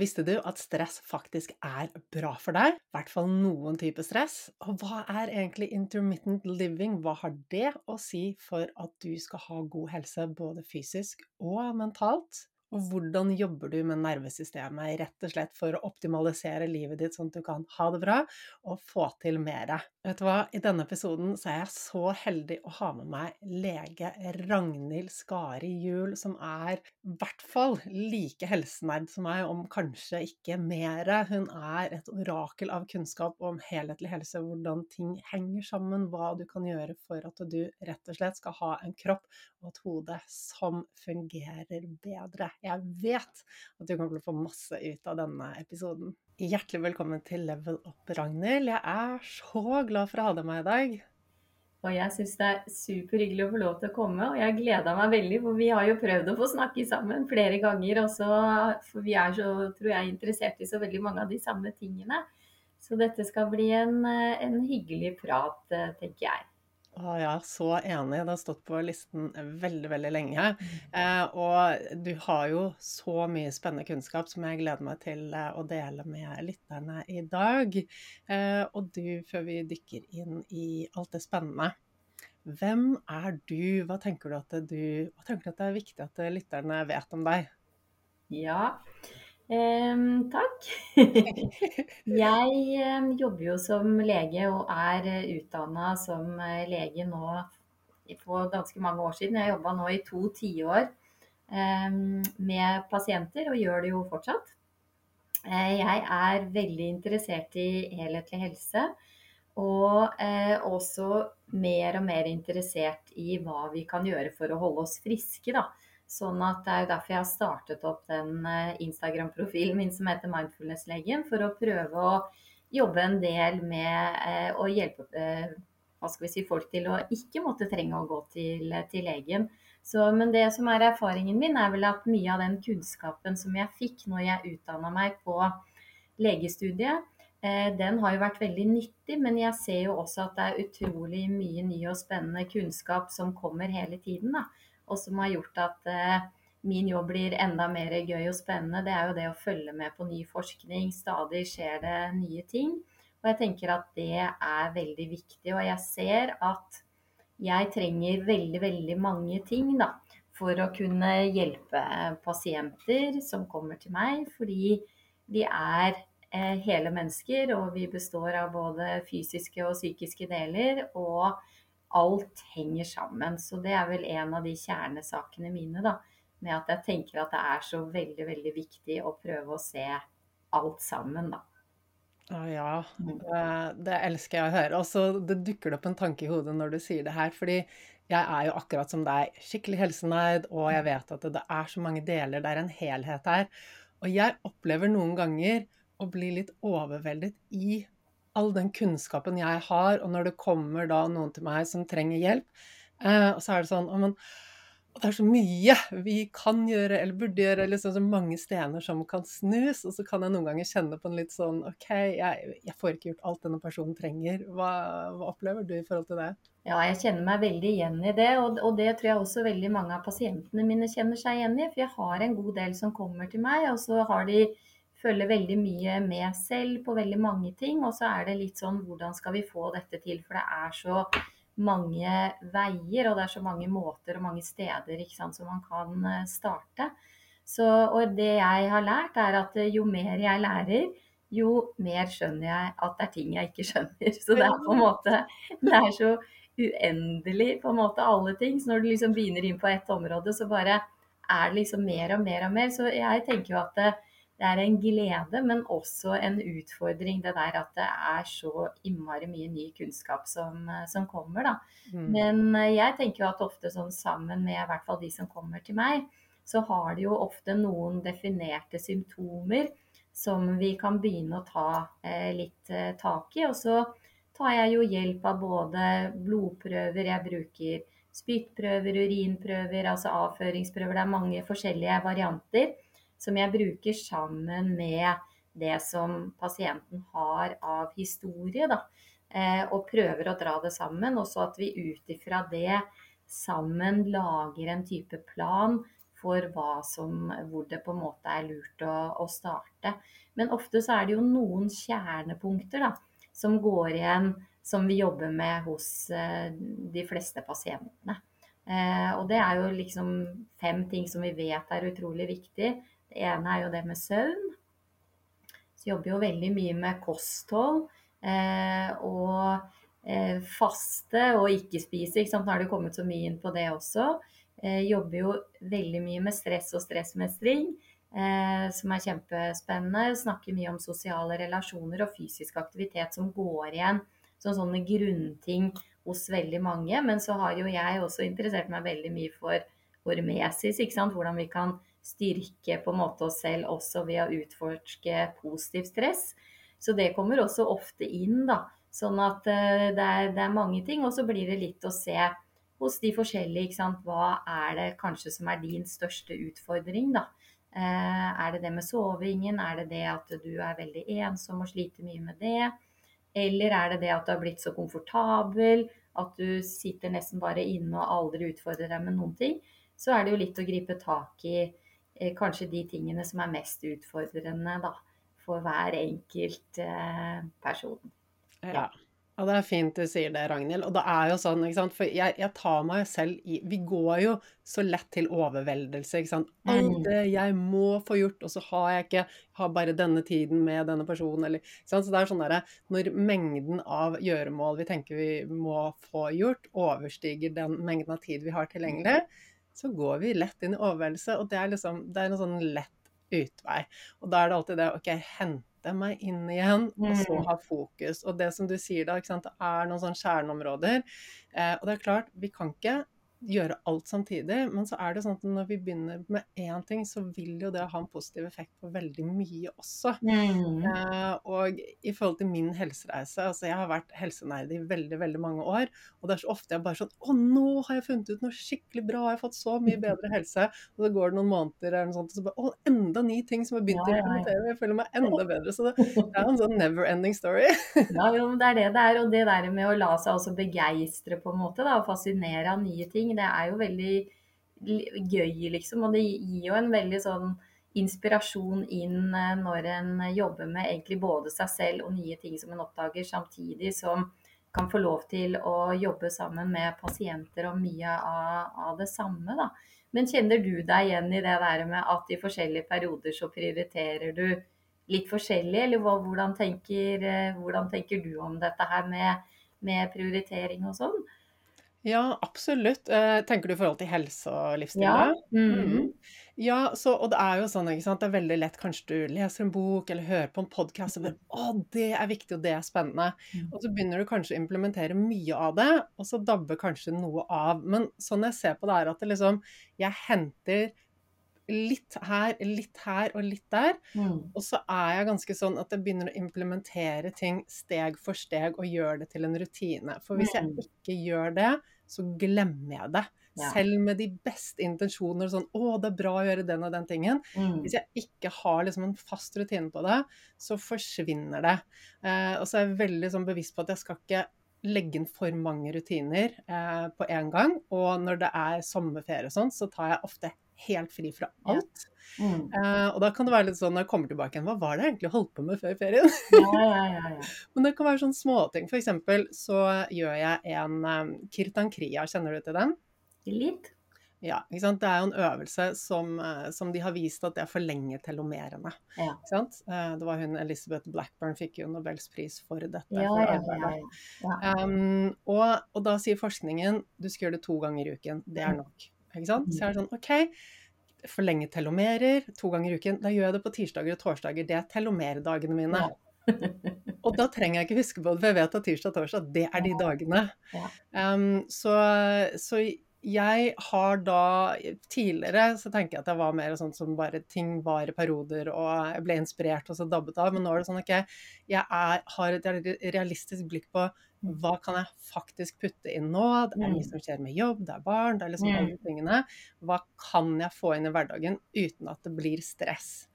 Visste du at stress faktisk er bra for deg? I hvert fall noen type stress. Og hva er egentlig intermittent living? Hva har det å si for at du skal ha god helse både fysisk og mentalt? Og hvordan jobber du med nervesystemet rett og slett for å optimalisere livet ditt, sånn at du kan ha det bra og få til mere? Vet du hva, i denne episoden så er jeg så heldig å ha med meg lege Ragnhild Skari Juel, som er i hvert fall like helsenerd som meg, om kanskje ikke mere. Hun er et orakel av kunnskap om helhetlig helse, hvordan ting henger sammen, hva du kan gjøre for at du rett og slett skal ha en kropp og et hode som fungerer bedre. Jeg vet at du kommer til å få masse ut av denne episoden. Hjertelig velkommen til Level Up, Ragnhild. Jeg er så glad for å ha deg med i dag. Og jeg syns det er superhyggelig å få lov til å komme, og jeg gleda meg veldig. For vi har jo prøvd å få snakke sammen flere ganger også, for vi er så, tror jeg, interessert i så veldig mange av de samme tingene. Så dette skal bli en, en hyggelig prat, tenker jeg. Å ja, så enig. Det har stått på listen veldig, veldig lenge. Eh, og du har jo så mye spennende kunnskap som jeg gleder meg til eh, å dele med lytterne i dag. Eh, og du, før vi dykker inn i alt det spennende, hvem er du? Hva tenker du at, du, hva tenker du at det er viktig at lytterne vet om deg? Ja, Um, takk. jeg jobber jo som lege og er eh, utdanna som uh, lege nå på ganske mange år siden. Jeg jobba nå i to tiår um, med pasienter og gjør det jo fortsatt. Eh, jeg er veldig interessert i helhetlig helse. Og også mer og mer interessert i hva vi kan gjøre for å holde oss friske. da. Sånn at Det er jo derfor jeg har startet opp den eh, Instagram-profilen min som heter Mindfulness-legen, for å prøve å jobbe en del med eh, å hjelpe eh, hva skal vi si, folk til å ikke måtte trenge å gå til, til legen. Så, men det som er erfaringen min, er vel at mye av den kunnskapen som jeg fikk når jeg utdanna meg på legestudiet, den har jo vært veldig nyttig, men jeg ser jo også at det er utrolig mye ny og spennende kunnskap som kommer hele tiden. Da og som har gjort at eh, min jobb blir enda mer gøy og spennende, det er jo det å følge med på ny forskning. Stadig skjer det nye ting. Og jeg tenker at det er veldig viktig. Og jeg ser at jeg trenger veldig, veldig mange ting da, for å kunne hjelpe pasienter som kommer til meg. Fordi vi er eh, hele mennesker, og vi består av både fysiske og psykiske deler. Og alt henger sammen. Så det er vel en av de kjernesakene mine, da. Med at jeg tenker at det er så veldig, veldig viktig å prøve å se alt sammen, da. Å ja, mm. det, det elsker jeg å høre. Og så det dukker det opp en tanke i hodet når du sier det her. Fordi jeg er jo akkurat som deg, skikkelig helsenerd, og jeg vet at det er så mange deler, det er en helhet her. Og jeg opplever noen ganger å bli litt overveldet i all den kunnskapen jeg har, og når det kommer da noen til meg som trenger hjelp, eh, og så er det sånn men, det er så mye vi kan gjøre eller burde gjøre, liksom så mange stener som kan snus. Og så kan jeg noen ganger kjenne på en litt sånn OK, jeg, jeg får ikke gjort alt denne personen trenger. Hva, hva, opplever du i forhold til det? Ja, jeg kjenner meg veldig igjen i det. Og, og, det tror jeg også veldig mange av pasientene mine kjenner seg igjen i. For jeg har en god del som kommer til meg, og så har de følger veldig mye med selv på veldig mange ting. Og så er det litt sånn hvordan skal vi få dette til? For det er så mange veier, og det er så mange måter og mange steder sant, som man kan eh, starte. Så, og det jeg har lært, er at eh, jo mer jeg lærer, jo mer skjønner jeg at det er ting jeg ikke skjønner. Så det er på en måte Det er så uendelig på en måte alle ting. Så når du liksom begynner inn på ett område, så bare er det liksom mer og mer og mer. Så jeg tenker jo at det, er en glede, men også en utfordring, det der at det er så innmari mye ny kunnskap som, som kommer. Da. Mm. Men eh, jeg tenker jo at ofte sånn sammen med i hvert fall de som kommer til meg, så har de jo ofte noen definerte symptomer som vi kan begynne å ta eh, litt eh, tak i. Og så tar jeg jo hjelp av både blodprøver, jeg bruker spyttprøver, urinprøver, altså avføringsprøver. Det er mange forskjellige varianter som jeg bruker sammen med det som pasienten har av historie. Da. Eh, og prøver å dra det sammen. Og så at vi ut ifra det sammen lager en type plan for som, hvor det på en måte er lurt å, å, starte. Men ofte så er det jo noen kjernepunkter da, som går igjen, som vi jobber med hos eh, de fleste pasientene. Eh, og det er jo liksom fem ting som vi vet er utrolig viktig. Det ene er jo det med søvn. Så jobber jo veldig mye med kosthold eh, og eh, faste og ikke spise. Ikke sant? Nå har det kommet så mye inn på det også. Eh, jobber jo veldig mye med stress og stressmestring. Som er kjempespennende. Snakker mye om sosiale relasjoner og fysisk aktivitet som går igjen som sånne grunnting hos veldig mange. Men så har jo jeg også interessert meg veldig mye for hormesis, ikke sant? hvordan vi kan styrke på en måte oss selv også ved å utforske positiv stress. Så det kommer også ofte inn, da. Sånn at uh, det, er, det, er, mange ting. Og så blir det litt å se hos de forskjellige. Hva er det kanskje som er din største utfordring, da. Uh, er det det med sovingen? Er det det at du er veldig ensom og sliter mye med det? Eller er det det at du har blitt så komfortabel at du sitter nesten bare inne og aldri utfordrer deg med noen ting? Så er det jo litt å gripe tak i eh, kanskje de tingene som er mest utfordrende da, for hver enkelt eh, person. Ja. Og det er fint du sier det, Ragnhild. Og det er jo sånn, ikke sant, for jeg, jeg tar meg selv i Vi går jo så lett til overveldelse, ikke sant. Alt Mm. det jeg må få gjort, og så har jeg ikke Har bare denne tiden med denne personen, eller ikke sant. Så det er sånn derre Når mengden av gjøremål vi tenker vi må få gjort, overstiger den mengden av tid vi har tilgjengelig, så går vi lett inn i overveldelse, og det er liksom Det er en sånn lett utvei. Og da er det alltid det OK, hente meg inn igjen, og så Mm. ha fokus. Og det som du sier da, det er noen sånne kjerneområder. Eh, og det er klart, vi kan ikke gjøre alt samtidig, men så er det sånn at når vi begynner med én ting, så vil jo det ha en positiv effekt på veldig mye også. Mm. Eh, og i forhold til min helsereise, altså jeg har vært helsenerd i veldig, veldig mange år, og det er så ofte jeg bare sånn Å, nå har jeg funnet ut noe skikkelig bra, jeg har fått så mye bedre helse. Og så går det noen måneder eller noe sånt, og så bare Å, enda ni ting som jeg har begynt Ja, å implementere, jeg føler meg enda bedre. Så det, det er en sånn never ending story. Ja, jo, men det er det det er. Og det der med å la seg også begeistre på en måte, da, og fascinere av nye ting, det er jo veldig gøy, liksom. Og det gir jo en veldig sånn inspirasjon inn eh, når en jobber med egentlig både seg selv og nye ting som en oppdager, samtidig som kan få lov til å jobbe sammen med pasienter om mye av, av det samme, da. Men kjenner du deg igjen i det der med at i forskjellige perioder så prioriterer du litt forskjellig, eller hvordan, tenker, eh, hvordan tenker du om dette her med, med prioritering og sånn? Ja, absolutt. Eh, tenker du i forhold til helse og livsstil Ja. Mm. Mhm. Ja, så, og det er jo sånn, ikke sant, det er veldig lett kanskje du leser en bok eller hører på en podcast og bare, å, det er viktig og det er spennende. Mm. Og så begynner du kanskje å implementere mye av det, og så dabber kanskje noe av. Men sånn jeg ser på det er at det liksom, jeg henter litt her, litt her og litt der. Mm. Og så er jeg ganske sånn at jeg begynner å implementere ting steg for steg og gjøre det til en rutine. For hvis jeg Mm. ikke gjør det, så glemmer jeg det. Ja. Selv med de beste intensjoner sånn 'Å, det er bra å gjøre den og den tingen'. Mm. Hvis jeg ikke har liksom en fast rutine på det, så forsvinner det. Eh, og så er jeg veldig sånn bevisst på at jeg skal ikke legge inn for mange rutiner eh, på en gang. Og når det er sommerferie og sånn, så tar jeg ofte helt fri fra alt. Mm. Uh, og da kan det være litt sånn når jeg kommer tilbake igjen, hva var det jeg egentlig holdt på med før ferien? Ja, ja, ja, ja. Men det kan være sånne småting. For eksempel så gjør jeg en um, kirtankria, kjenner du til den? Litt. Ja, ikke sant? Det er jo en øvelse som, eh, som de har vist at det forlenger telomerene. Ja. Det var hun Elizabeth Blackburn fikk jo Nobels pris for dette. Ja, for ja, ja, ja. Um, og, og da sier forskningen du skal gjøre det to ganger i uken. Det er nok. Ikke sant? Så jeg er sånn OK, forlenge telomerer to ganger i uken. Da gjør jeg det på tirsdager og torsdager. Det er telomerdagene mine. Ja. Og da trenger jeg ikke huske på det, for jeg vet at tirsdag og torsdag, det er de dagene. Um, så, så jeg har da Tidligere så tenker jeg at jeg var mer sånn som bare ting var i perioder, og jeg ble inspirert og så dabbet av. Men nå er det sånn OK, jeg er, har et realistisk blikk på hva kan jeg faktisk putte inn nå? Det er mye Mm. som skjer med jobb, det er barn, det er liksom Mm. alle de tingene. Hva kan jeg få inn i hverdagen uten at det blir stress?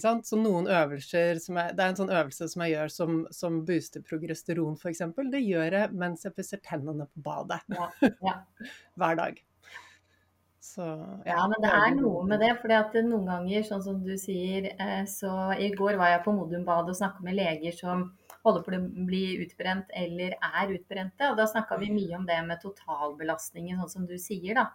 Så noen øvelser som jeg, Det er en sånn øvelse som jeg gjør som, som booster progesteron, f.eks. Det gjør jeg mens jeg pusser tennene på badet Ja, ja. hver dag. Så Ja, men det er noe med det. For noen ganger, sånn som du sier, eh, så i går var jeg på Modumbadet og snakka med leger som holder på å bli utbrent eller er utbrente. Og da snakka vi mye om det med totalbelastningen, sånn som du sier, da.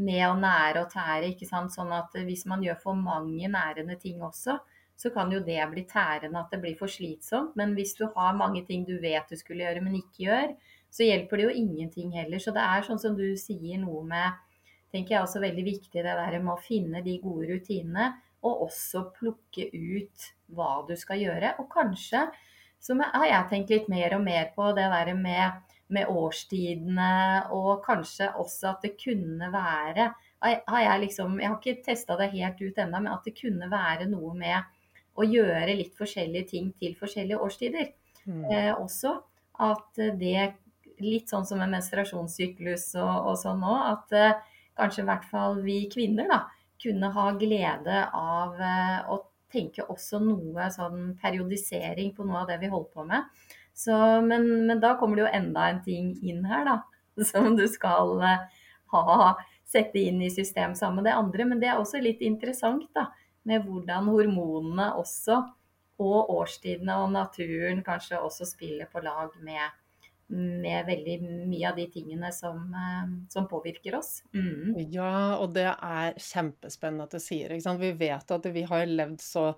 Med å nære og tære, ikke sant. Sånn at hvis man gjør for mange nærende ting også, så kan jo det bli tærende, at det blir for slitsomt. Men hvis du har mange ting du vet du skulle gjøre, men ikke gjør, så hjelper det jo ingenting heller. Så det er sånn som du sier, noe med tenker jeg også veldig viktig det der med å finne de gode rutinene, og også plukke ut hva du skal gjøre. Og kanskje så har jeg tenkt litt mer og mer på det der med, med årstidene, og kanskje også at det kunne være har jeg, liksom, jeg har ikke testa det helt ut ennå, men at det kunne være noe med å gjøre litt forskjellige ting til forskjellige årstider. Mm. Eh, også at det, litt sånn som en menstruasjonssyklus og, og sånn òg. at eh, kanskje i hvert fall vi kvinner da, kunne ha glede av eh, å tenke også noe sånn periodisering på noe av det vi holder på med. Så, men, men, da kommer det jo enda en ting inn her, da, som du skal eh, ha, sette inn i system sammen med det andre. Men det er også litt interessant da, med hvordan hormonene også, og årstidene og naturen kanskje også spiller på lag med med veldig mye av de tingene som, eh, som påvirker oss. Mm. Ja, og det er kjempespennende at du sier. Sant? Vi vet at vi har levd så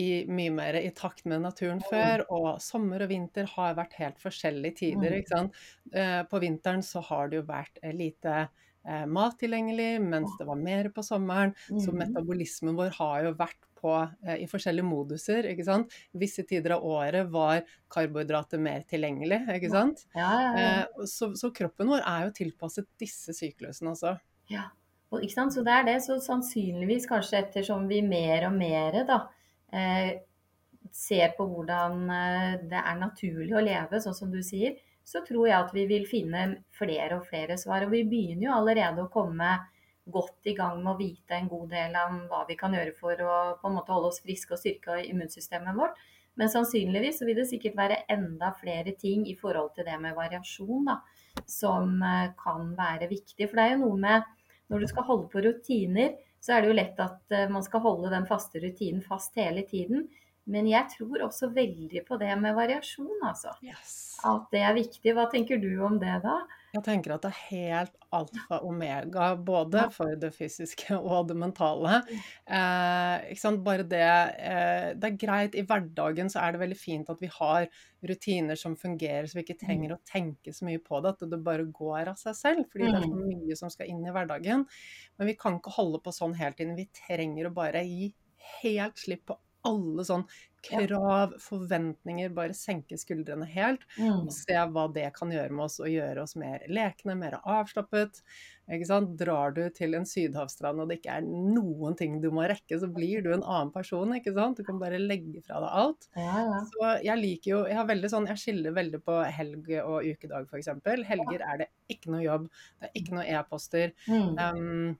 i, mye mer i takt med naturen før, og sommer og vinter har vært helt forskjellige tider. ikke sant? Eh, på vinteren så har det jo vært eh, lite mat tilgjengelig, mens det var mer på sommeren. Så metabolismen vår har jo vært på eh, i forskjellige moduser. ikke sant? Visse tider av året var karbohydrater mer tilgjengelig. ikke sant? Ja, ja, ja. Eh, så, så, kroppen vår er jo tilpasset disse syklusene også. Ja, og, ikke sant? så det er det. Så sannsynligvis kanskje ettersom vi mer og mer da, eh, ser på hvordan eh, det er naturlig å leve, sånn som du sier, så tror jeg at vi vil finne flere og flere svar. Og vi begynner jo allerede å komme godt i gang med å vite en god del om hva vi kan gjøre for å på en måte holde oss friske og styrke immunsystemet vårt. Men sannsynligvis vil det sikkert være enda flere ting i forhold til det med variasjon da, som eh, kan være viktig. For det er jo noe med når du skal holde på rutiner, så er det jo lett at eh, man skal holde den faste rutinen fast hele tiden. Men jeg tror også veldig på det med variasjon, altså. Yes. At det er viktig. Hva tenker du om det da? Jeg tenker at det er helt alfa og omega, både for det fysiske og det mentale. Eh, Bare det eh, Det er greit, i hverdagen så er det veldig fint at vi har rutiner som fungerer, så vi ikke trenger mm. å tenke så mye på det, at det bare går av seg selv. Fordi det er så mm. mye som skal inn i hverdagen. Men vi kan ikke holde på sånn hele tiden. Vi trenger å bare gi helt slipp på alle sånn krav, forventninger, bare senke skuldrene helt. Mm. Og se hva det kan gjøre med oss, og gjøre oss mer lekne, mer avslappet. Ikke sant? Drar du til en sydhavsstrand og det ikke er noen ting du må rekke, så blir du en annen person. ikke sant? Du kan bare legge fra deg alt. Ja, ja. Så jeg liker jo Jeg har veldig sånn, jeg skiller veldig på helg og ukedag, f.eks. Helger er det ikke noe jobb, det er ikke noe e-poster. Mm. Um,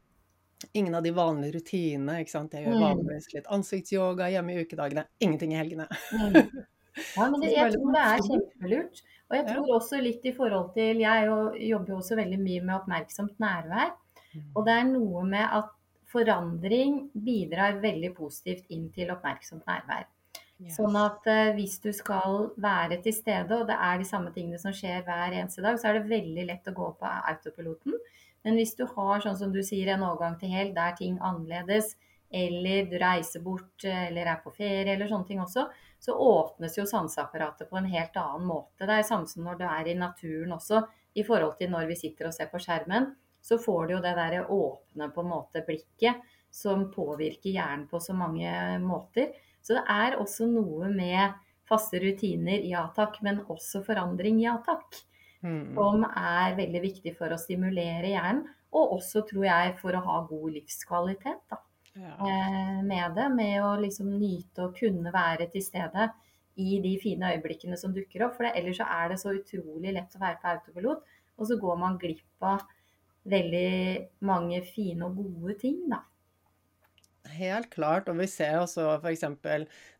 ingen av de vanlige rutinene. ikke sant? Jeg gjør mm. vanligvis litt ansiktsyoga hjemme i ukedagene. Ingenting i helgene. Mm. Ja, men det, jeg tror det er kjempelurt. Og jeg tror også litt i forhold til Jeg jobber jo også veldig mye med oppmerksomt nærvær. Mm. Og det er noe med at forandring bidrar veldig positivt inn til oppmerksomt nærvær. Sånn at uh, hvis du skal være til stede, og det er de samme tingene som skjer hver eneste dag, så er det veldig lett å gå på autopiloten. Men hvis du har sånn som du sier, en overgang til hel der ting annerledes, eller du reiser bort eller er på ferie eller sånne ting også, så åpnes jo sanseapparatet på en helt annen måte. Det er samme som når du er i naturen også, i forhold til når vi sitter og ser på skjermen. Så får du jo det derre åpne på en måte blikket som påvirker hjernen på så mange måter. Så det er også noe med faste rutiner, ja takk, men også forandring, ja takk. Mm. Som er veldig viktig for å stimulere hjernen, og også, tror jeg, for å ha god livskvalitet. Da. Ja. Eh, med det. Med å liksom nyte å kunne være til stede i de fine øyeblikkene som dukker opp. For det, ellers så er det så utrolig lett å være på autopilot, og så går man glipp av veldig mange fine og gode ting, da. Helt klart. Og vi ser også f.eks.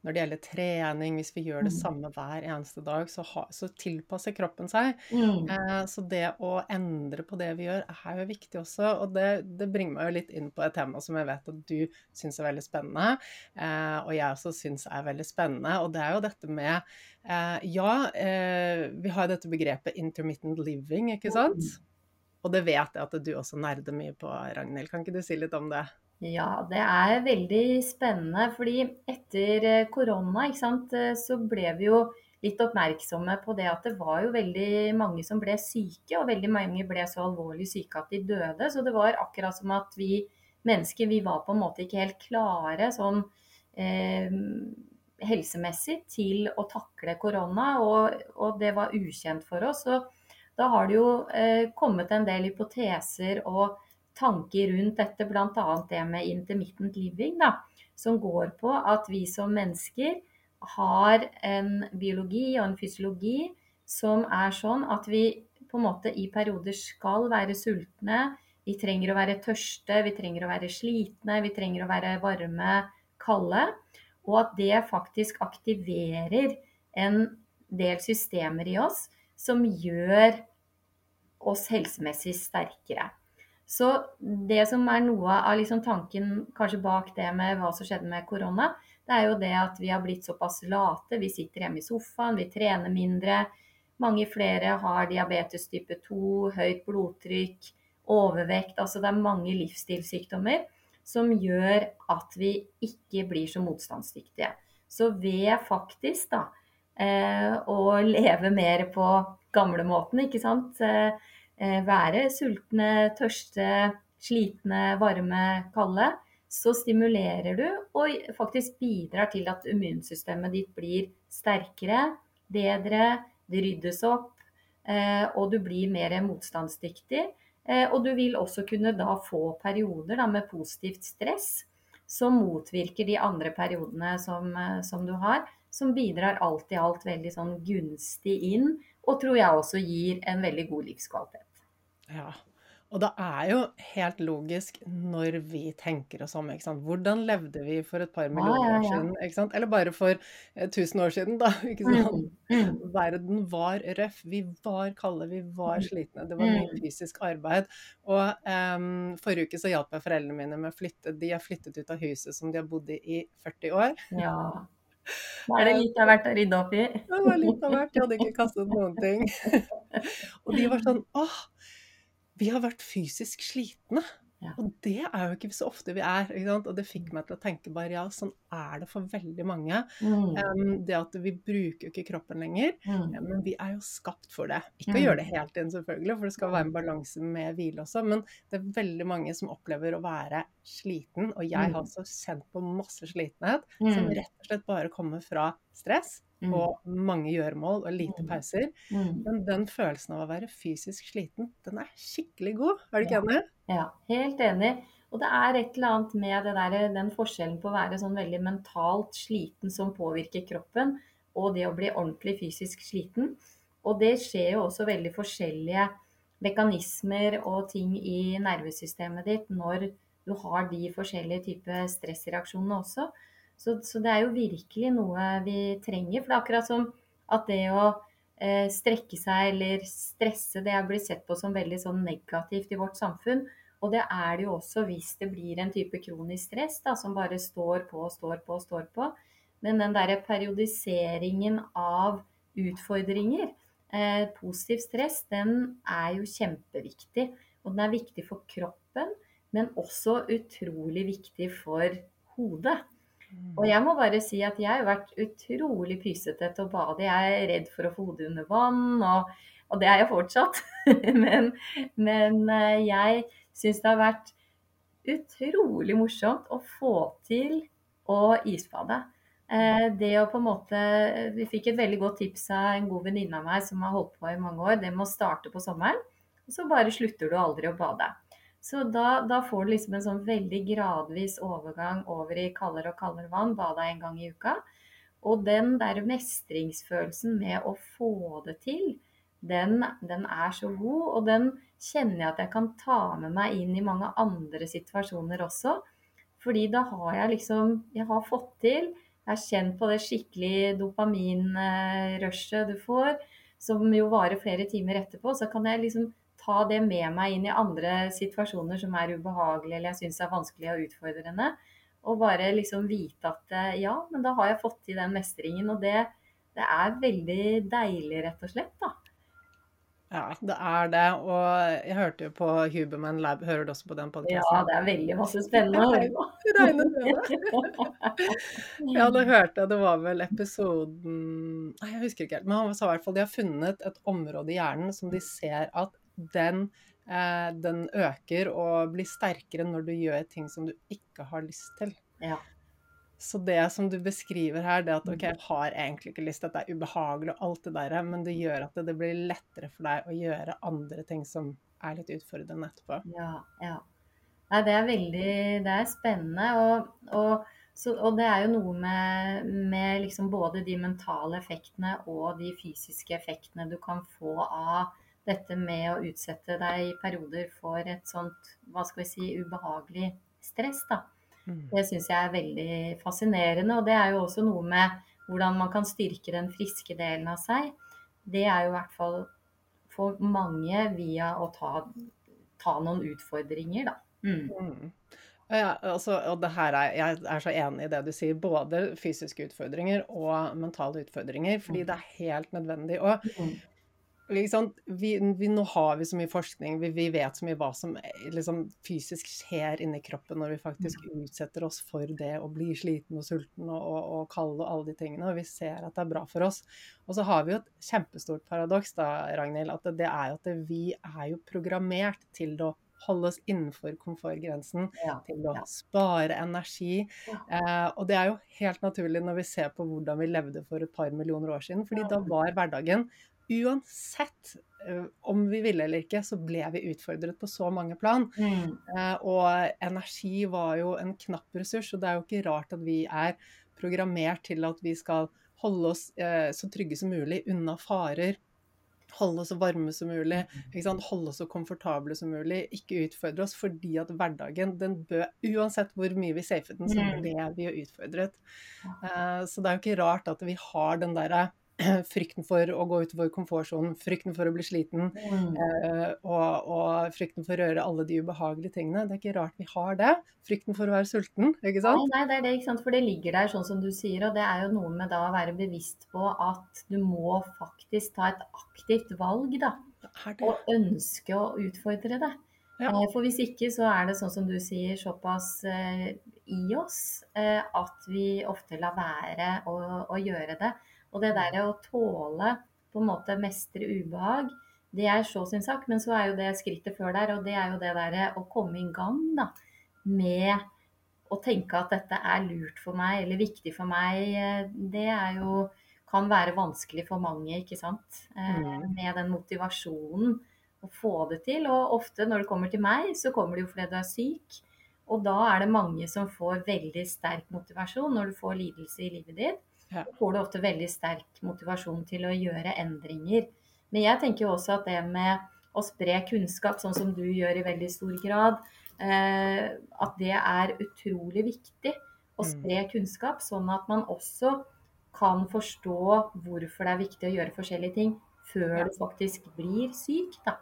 når det gjelder trening, hvis vi gjør det Mm. samme hver eneste dag, så, ha, så tilpasser kroppen seg. Mm. Eh, så det å endre på det vi gjør, er jo viktig også. Og det, det bringer meg jo litt inn på et tema som jeg vet at du syns er veldig spennende, eh, og jeg også syns er veldig spennende. Og det er jo dette med eh, Ja, eh, vi har dette begrepet intermittent living, ikke sant? Og det vet jeg at du også nerder mye på, Ragnhild. Kan ikke du si litt om det? Ja, det er veldig spennende. Fordi etter eh, korona, ikke sant, eh, så ble vi jo litt oppmerksomme på det at det var jo veldig mange som ble syke, og veldig mange ble så alvorlig syke at de døde. Så det var akkurat som at vi mennesker, vi var på en måte ikke helt klare sånn eh, helsemessig til å takle korona, og, og det var ukjent for oss. Og da har det jo eh, kommet en del hypoteser og tanker rundt dette, bl.a. det med intermittent living, da, som går på at vi som mennesker har en biologi og en fysiologi som er sånn at vi på en måte i perioder skal være sultne. Vi trenger å være tørste, vi trenger å være slitne, vi trenger å være varme, kalde. Og at det faktisk aktiverer en del systemer i oss som gjør oss helsemessig sterkere. Så det som er noe av liksom tanken kanskje bak det med hva som skjedde med korona, det er jo det at vi har blitt såpass late. Vi sitter hjemme i sofaen, vi trener mindre. Mange flere har diabetes type 2, høyt blodtrykk, overvekt. Altså det er mange livsstilssykdommer som gjør at vi ikke blir så motstandsdyktige. Så ved faktisk da eh, å leve mer på gamlemåten, ikke sant. Eh, være sultne, tørste, slitne, varme, kalde, så stimulerer du og faktisk bidrar til at immunsystemet ditt blir sterkere, bedre, det ryddes opp, eh, og du blir mer motstandsdyktig. Eh, og du vil også kunne da få perioder da, med positivt stress som motvirker de andre periodene som, som du har, som bidrar alt i alt veldig sånn gunstig inn, og tror jeg også gir en veldig god livskvalitet. Ja, og det er jo helt logisk når vi tenker oss om, ikke sant. Hvordan levde vi for et par Ja, millioner ja, år siden, ikke sant? Eller bare for eh, 1000 år siden, da, ikke sant. Mm, mm, Verden var røff, vi var kalde, vi var slitne. Det var mye mm. fysisk arbeid. Og em, forrige uke så hjalp jeg foreldrene mine med å flytte. De har flyttet ut av huset som de har bodd i i 40 år. Ja. Da er det litt av hvert å rydde opp i. Det var litt av hvert, de hadde ikke kastet noen ting. Og de var sånn åh, vi har vært fysisk slitne. Ja. Og det er jo ikke så ofte vi er. Og det fikk meg til å tenke bare ja, sånn er det for veldig mange. Mm, Um, det at vi bruker jo ikke kroppen lenger, mm, ja, men vi er jo skapt for det. Ikke å Mm. gjøre det helt inn, selvfølgelig, for det skal være en balanse med hvile også. Men det er veldig mange som opplever å være sliten, og jeg har Mm. også kjent på masse slitenhet som mm, rett og slett bare kommer fra stress mm, og mange gjøremål og lite Mm. pauser. mm. Men den følelsen av å være fysisk sliten, den er skikkelig god. Er du ikke Ja. enig? Ja, helt enig. Og det er et eller annet med det der, den forskjellen på å være sånn veldig mentalt sliten som påvirker kroppen, og det å bli ordentlig fysisk sliten. Og det skjer jo også veldig forskjellige mekanismer og ting i nervesystemet ditt når du har de forskjellige typer stressreaksjonene også. Så, så det er jo virkelig noe vi trenger. For det er akkurat som at det å eh, strekke seg eller stresse, det er blitt sett på som veldig sånn negativt i vårt samfunn. Og det er det jo også hvis det blir en type kronisk stress da, som bare står på, og står på, og står på. Men den derre periodiseringen av utfordringer, eh, positiv stress, den er jo kjempeviktig. Og den er viktig for kroppen, men også utrolig viktig for hodet. Og jeg må bare si at jeg har vært utrolig pysete til å bade. Jeg er redd for å få hodet under vann, og, og det er jeg fortsatt. men, men eh, jeg syns det har vært utrolig morsomt å få til å isbade. Eh, det å på en måte Vi fikk et veldig godt tips av en god venninne av meg som har holdt på i mange år. Det med å starte på sommeren, og så bare slutter du aldri å bade. Så da, da får du liksom en sånn veldig gradvis overgang over i kaldere og kaldere vann, bada en gang i uka. Og den der mestringsfølelsen med å få det til, den, den er så god. Og den kjenner jeg at jeg kan ta med meg inn i mange andre situasjoner også. Fordi da har jeg liksom Jeg har fått til Jeg har kjent på det skikkelig dopaminrushet du får, som jo varer flere timer etterpå. Så kan jeg liksom ta det med meg inn i andre situasjoner som er ubehagelige eller jeg syns er vanskelig og utfordrende. Og bare liksom vite at eh, ja, men da har jeg fått til den mestringen. Og det, det er veldig deilig, rett og slett, da. Ja, det er det. Og jeg hørte jo på Huberman Lab, hører du også på den podkasten? Ja, det er veldig masse spennende å høre på. Regner med det. Ja, da hørte jeg. Det var vel episoden Nei, jeg husker ikke helt. Men han sa i hvert fall de har funnet et område i hjernen som de ser at den Eh, den øker og blir sterkere når du gjør ting som du ikke har lyst til. Ja. Så det som du beskriver her, det at OK, jeg har egentlig ikke lyst, dette er ubehagelig og alt det der, men det gjør at det blir lettere for deg å gjøre andre ting som er litt utfordrende etterpå. Ja, ja. Nei, det er veldig Det er spennende. Og, og, så, og det er jo noe med, med liksom både de mentale effektene og de fysiske effektene du kan få av dette med å utsette deg i perioder for et sånt, hva skal vi si, ubehagelig stress, da. Mm. Det syns jeg er veldig fascinerende. Og det er jo også noe med hvordan man kan styrke den friske delen av seg. Det er jo i hvert fall for mange via å ta, ta noen utfordringer, da. Mm. Mm. Ja, altså, og det her er, jeg er så enig i det du sier. Både fysiske utfordringer og mentale utfordringer. Fordi mm. det er helt nødvendig. Og mm. Vi, vi, nå har vi så mye forskning, vi, vi vet så mye hva som liksom, fysisk skjer inni kroppen når vi faktisk mm. utsetter oss for det å bli sliten og sulten og, og, og kald og alle de tingene. Og vi ser at det er bra for oss. Og så har vi jo et kjempestort paradoks, da, Ragnhild. At det, er jo at vi er jo programmert til å holde oss innenfor komfortgrensen, ja, til å ja. spare energi. Ja. Eh, og det er jo helt naturlig når vi ser på hvordan vi levde for et par millioner år siden. fordi da var hverdagen uansett uh, om vi ville eller ikke, så ble vi utfordret på så mange plan. Mm. Uh, og energi var jo en knapp ressurs, og det er jo ikke rart at vi er programmert til at vi skal holde oss uh, så trygge som mulig unna farer. Holde oss så varme som mulig, holde oss så komfortable som mulig. Ikke utfordre oss, fordi at hverdagen, den bød Uansett hvor mye vi safet den, så mm. ble vi jo utfordret. så det er jo ikke rart at vi har den derre frykten for å gå utover komfortsonen, frykten for å bli sliten mm. eh, og, og, frykten for å gjøre alle de ubehagelige tingene. Det er ikke rart vi har det. Frykten for å være sulten, ikke sant? Nei, nei det er det, ikke sant. For det ligger der sånn som du sier. Og det er jo noe med da å være bevisst på at du må faktisk ta et aktivt valg, da. Og ønske å utfordre det. Ja. Eh, for hvis ikke så er det sånn som du sier, såpass eh, i oss eh, at vi ofte lar være å, å gjøre det. Og det der å tåle på en måte mestre ubehag, det er så sin sak. Men så er jo det skrittet før der, og det er jo det derre å komme i gang da, med å tenke at dette er lurt for meg eller viktig for meg. Det er jo kan være vanskelig for mange, ikke sant. Eh, mm. Med den motivasjonen å få det til. Og ofte når det kommer til meg, så kommer det jo fordi du er syk. Og da er det mange som får veldig sterk motivasjon når du får lidelse i livet ditt ja. får du ofte veldig sterk motivasjon til å gjøre endringer. Men jeg tenker jo også at det med å spre kunnskap, sånn som du gjør i veldig stor grad, eh, at det er utrolig viktig å mm. spre kunnskap, sånn at man også kan forstå hvorfor det er viktig å gjøre forskjellige ting før ja. du faktisk blir syk. Da.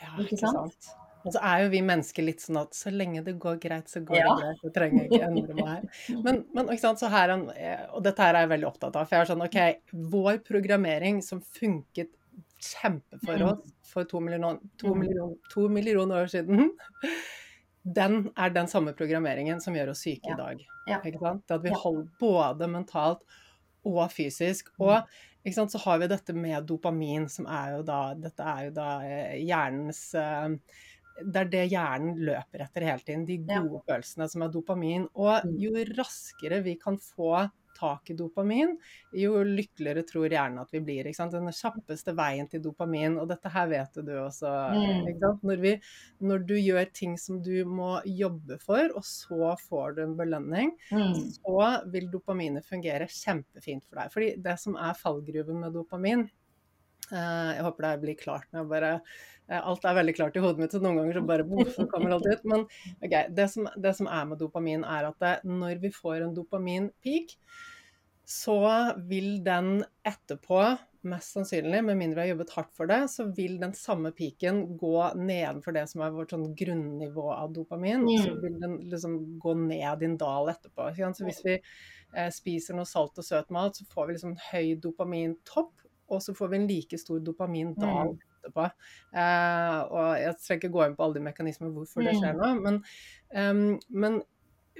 Ja, ikke sant? Og så er jo vi mennesker litt sånn at så lenge det går greit, så går ja. det greit. Så trenger jeg ikke endre meg her. Men, men ikke sant, så her, eh, og dette her er jeg veldig opptatt av. For jeg er sånn OK, vår programmering som funket kjempe for mm. oss for to millioner, to mm. millioner, to millioner år siden, den er den samme programmeringen som gjør oss syke ja. i dag. Ja. Det at vi holder både mentalt og fysisk. Mm. Og sant, så har vi dette med dopamin, som er jo da Dette er jo da eh, hjernens uh, det er det hjernen løper etter hele tiden. De gode ja. følelsene som er dopamin. Og mm. jo raskere vi kan få tak i dopamin, jo lykkeligere tror hjernen at vi blir. Den kjappeste veien til dopamin, og dette her vet du også. Mm. Når, vi, når, du gjør ting som du må jobbe for, og så får du en belønning, mm. så vil dopaminet fungere kjempefint for deg. Fordi det som er fallgruven med dopamin, Eh, jeg håper det blir klart når jeg Bare, alt er veldig klart i hodet mitt, så noen ganger så bare så kommer alt ut. Men okay, det, som, det, som, er med dopamin, er at det, når vi får en dopaminpeak, så vil den etterpå, mest sannsynlig, med mindre vi har jobbet hardt for det, så vil den samme piken gå nedenfor det som er vårt sånn grunnivå av dopamin. Mm. Så vil den liksom gå ned i en dal etterpå. Så hvis vi eh, spiser noe salt og søt mat, så får vi liksom høy dopamintopp og så får vi en like stor dopamindal mm. Etterpå. Eh, og jeg trenger ikke gå inn på alle de mekanismene hvorfor det skjer mm. nå, men, um, men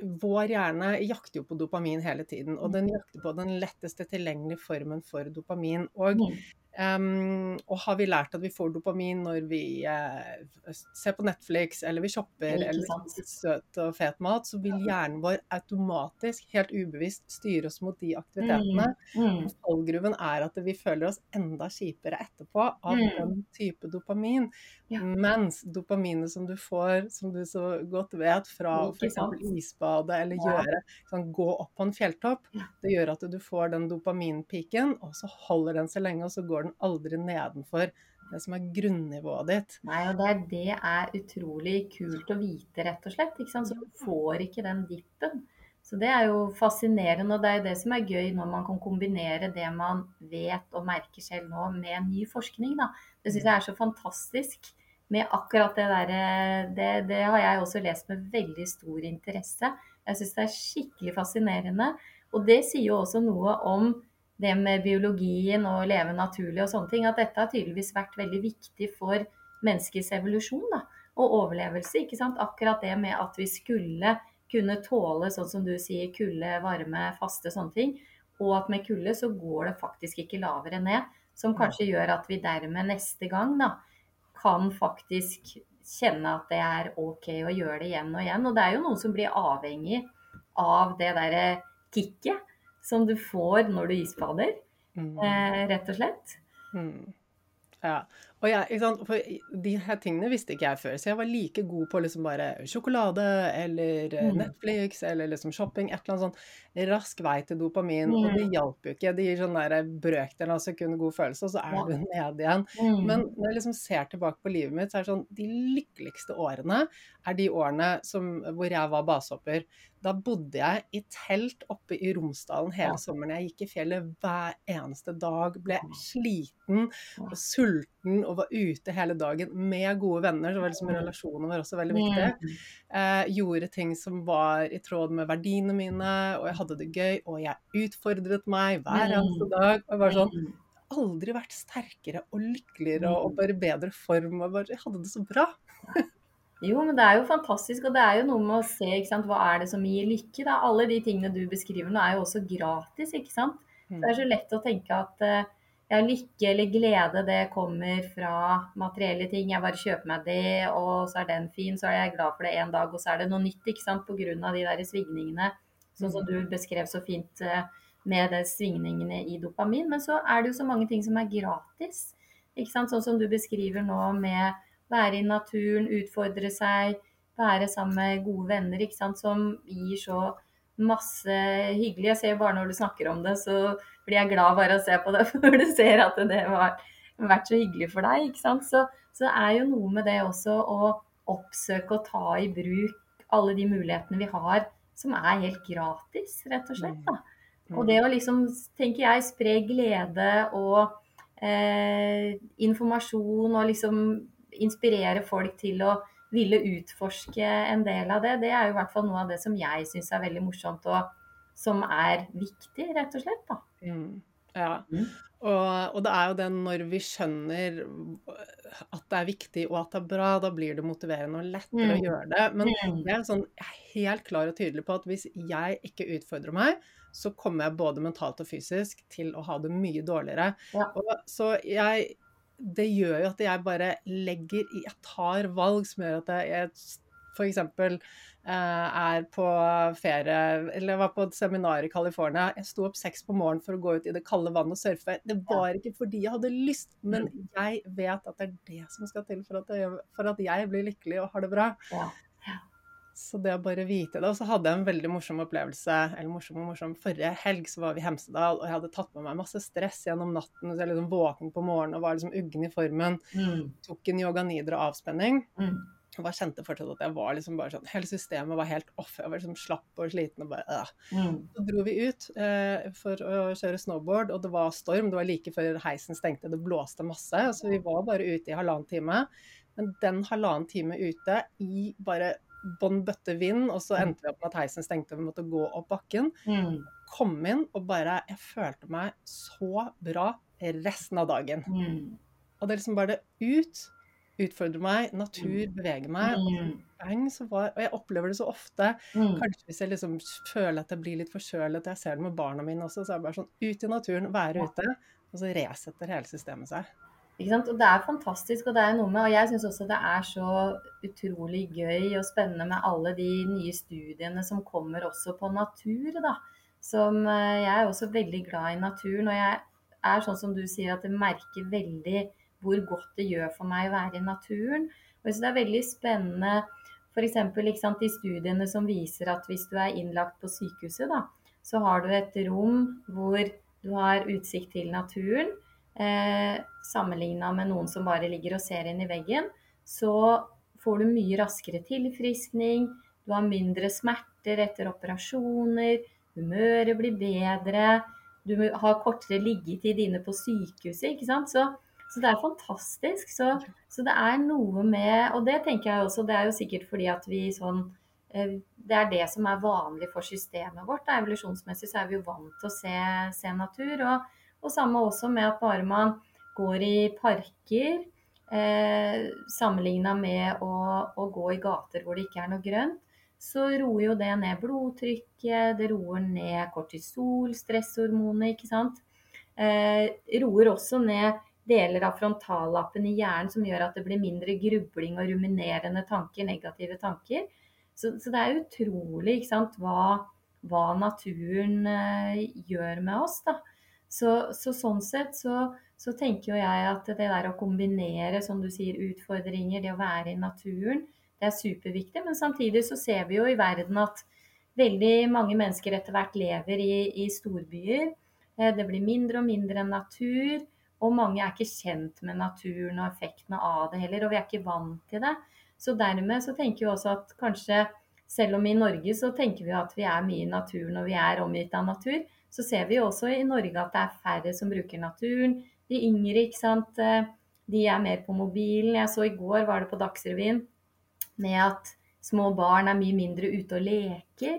vår hjerne jakter jo på dopamin hele tiden, og den jakter på den letteste tilgjengelige formen for dopamin. Og mm. Um, og har vi lært at vi får dopamin når vi uh, ser på Netflix, eller vi shopper, eller søt og fet mat, så vil hjernen vår automatisk, helt ubevisst, styre oss mot de aktivitetene. Mm. Mm. Fallgruven er at vi føler oss enda kjipere etterpå av mm. den type dopamin. Ja. Mens dopaminet som du får, som du så godt vet, fra f.eks. isbade eller ja. gjøre, sånn, gå opp på en fjelltopp, det gjør at du får den dopaminpiken, og så holder den seg lenge, og så går den aldri nedenfor det som er grunnivået ditt. Nei, og det, det er utrolig kult å vite, rett og slett. ikke sant? Så du får ikke den dippen. Så det er jo fascinerende, og det er jo det som er gøy når man kan kombinere det man vet og merker selv nå, med ny forskning. Da. Det syns jeg er så fantastisk med akkurat det derre det, det, har jeg også lest med veldig stor interesse. Jeg syns det er skikkelig fascinerende. Og det sier jo også noe om det med biologien og leve naturlig og sånne ting. At dette har tydeligvis vært veldig viktig for menneskets evolusjon da, og overlevelse. ikke sant? Akkurat det med at vi skulle kunne tåle, sånn som du sier, kulde, varme, faste, sånne ting. Og at med kulde så går det faktisk ikke lavere ned. Som kanskje gjør at vi dermed neste gang da, kan faktisk kjenne at det er OK å gjøre det igjen og igjen. Og det er jo noen som blir avhengig av det derre kicket som du får når du isbader, mm. eh, rett og slett. Mm. Ja. Og jeg, For de her tingene visste ikke jeg før, så jeg var like god på liksom bare sjokolade eller eh, mm. Netflix eller liksom shopping, et eller annet sånn rask vei til dopamin. Mm. Og det hjalp jo ikke. Det gir sånn brøkdelen av sekund god følelse, og så er ja. du nede igjen. Mm. Men når jeg liksom ser tilbake på livet mitt, så er det sånn de lykkeligste årene er de årene som, hvor jeg var basehopper. Da bodde jeg i telt oppe i Romsdalen hele sommeren. Jeg gikk i fjellet hver eneste dag, ble sliten og sulten og var ute hele dagen med gode venner. Så var liksom relasjonen var også veldig viktig. Eh, gjorde ting som var i tråd med verdiene mine, og jeg hadde det gøy. Og jeg utfordret meg hver eneste dag. og var sånn aldri vært sterkere og lykkeligere og bare bedre form. og bare, Jeg hadde det så bra. Jo, men det er jo fantastisk, og det er jo noe med å se ikke sant, hva er det som gir lykke. Da. Alle de tingene du beskriver nå er jo også gratis, ikke sant. Mm. Det er så lett å tenke at uh, ja, lykke eller glede det kommer fra materielle ting. Jeg bare kjøper meg det, og så er den fin, så er jeg glad for det en dag, og så er det noe nytt, ikke sant, pga. de der svingningene. Sånn som mm. du beskrev så fint uh, med de svingningene i dopamin. Men så er det jo så mange ting som er gratis, ikke sant. Sånn som du beskriver nå med være i naturen, utfordre seg, være sammen med gode venner ikke sant? som gir så masse hyggelig. Jeg ser bare når du snakker om det, så blir jeg glad bare av å se på det, for du ser at det har vært så hyggelig for deg. ikke sant? Så, så det er jo noe med det også å oppsøke og ta i bruk alle de mulighetene vi har som er helt gratis, rett og slett. da. Mm. Og det å liksom, tenker jeg, spre glede og eh, informasjon og liksom inspirere folk til å ville utforske en del av det, det er jo i hvert fall noe av det som jeg syns er veldig morsomt, og som er viktig, rett og slett. da. Mm. Ja, mm. og, og, det er jo det når vi skjønner at det er viktig og at det er bra, da blir det motiverende og lettere mm. å gjøre det. Men mm. jeg er sånn helt klar og tydelig på at hvis jeg ikke utfordrer meg, så kommer jeg både mentalt og fysisk til å ha det mye dårligere. Ja. Og, så jeg det gjør jo at jeg bare legger i Jeg tar valg som gjør at jeg f.eks. Eh, er på ferie Eller jeg var på et seminar i California. Jeg sto opp seks på morgenen for å gå ut i det kalde vannet og surfe. Det var ikke fordi jeg hadde lyst, men mm. jeg vet at det er det som skal til for at jeg, for at jeg blir lykkelig og har det bra. Ja. Så det å bare vite det. Og så hadde jeg en veldig morsom opplevelse, eller morsom og morsom, forrige helg så var vi i Hemsedal, og jeg hadde tatt med meg masse stress gjennom natten. Så jeg liksom våken på morgenen og var liksom uggen i formen. Mm. Tok en yoga nidra avspenning. Mm. Og bare kjente fortsatt at jeg var liksom bare sånn Hele systemet var helt off. Jeg var liksom slapp og sliten og bare øh. Mm. Så dro vi ut eh, for å kjøre snowboard, og det var storm. Det var like før heisen stengte. Det blåste masse. Så vi var bare ute i halvannen time. Men den halvannen time ute i bare bånn bøtte vind, og så endte vi opp med at heisen stengte og vi måtte gå opp bakken. Mm. Kom inn og bare Jeg følte meg så bra resten av dagen. Mm. Og det er liksom bare det ut. Utfordre meg, natur, bevege meg. Og Mm. så var, og jeg opplever det så ofte. Mm. Kanskje hvis jeg liksom føler at jeg blir litt forkjølet, jeg ser det med barna mine også, så er det bare sånn ut i naturen, være ute. Og så resetter hele systemet seg. Og det er fantastisk, og det er noe med Og jeg syns også det er så utrolig gøy og spennende med alle de nye studiene som kommer også på natur, da. Som eh, Jeg er også veldig glad i naturen, og jeg er sånn som du sier, at jeg merker veldig hvor godt det gjør for meg å være i naturen. Og synes det er veldig spennende f.eks. de studiene som viser at hvis du er innlagt på sykehuset, da, så har du et rom hvor du har utsikt til naturen. Eh, Sammenligna med noen som bare ligger og ser inn i veggen, så får du mye raskere tilfriskning. Du har mindre smerter etter operasjoner. Humøret blir bedre. Du har kortere liggetid inne på sykehuset. ikke sant? Så, så det er fantastisk. Så, så det er noe med Og det tenker jeg også, det er jo sikkert fordi at vi sånn eh, Det er det som er vanlig for systemet vårt. Evolusjonsmessig så er vi jo vant til å se, se natur. Og, og samme også med at bare man går i parker, eh, sammenligna med å, å gå i gater hvor det ikke er noe grønt, så roer jo det ned blodtrykket, det roer ned kortisol, stresshormonet, ikke sant. Eh, roer også ned deler av frontallappen i hjernen som gjør at det blir mindre grubling og ruminerende tanker, negative tanker. Så, så det er utrolig ikke sant, hva, hva naturen eh, gjør med oss. da. Så, så sånn sett så, så tenker jo jeg at det der å kombinere, som du sier, utfordringer, det å være i naturen, det er superviktig. Men samtidig så ser vi jo i verden at veldig mange mennesker etter hvert lever i, i storbyer. Eh, Det blir mindre og mindre natur. Og mange er ikke kjent med naturen og effektene av det heller, og vi er ikke vant til det. Så dermed så tenker vi også at kanskje, selv om i Norge så tenker vi at vi er mye i naturen og vi er omgitt av natur, så ser vi også i Norge at det er færre som bruker naturen. De yngre, ikke sant. eh, De er mer på mobilen. Jeg så i går, var det på Dagsrevyen, med at små barn er mye mindre ute og leker.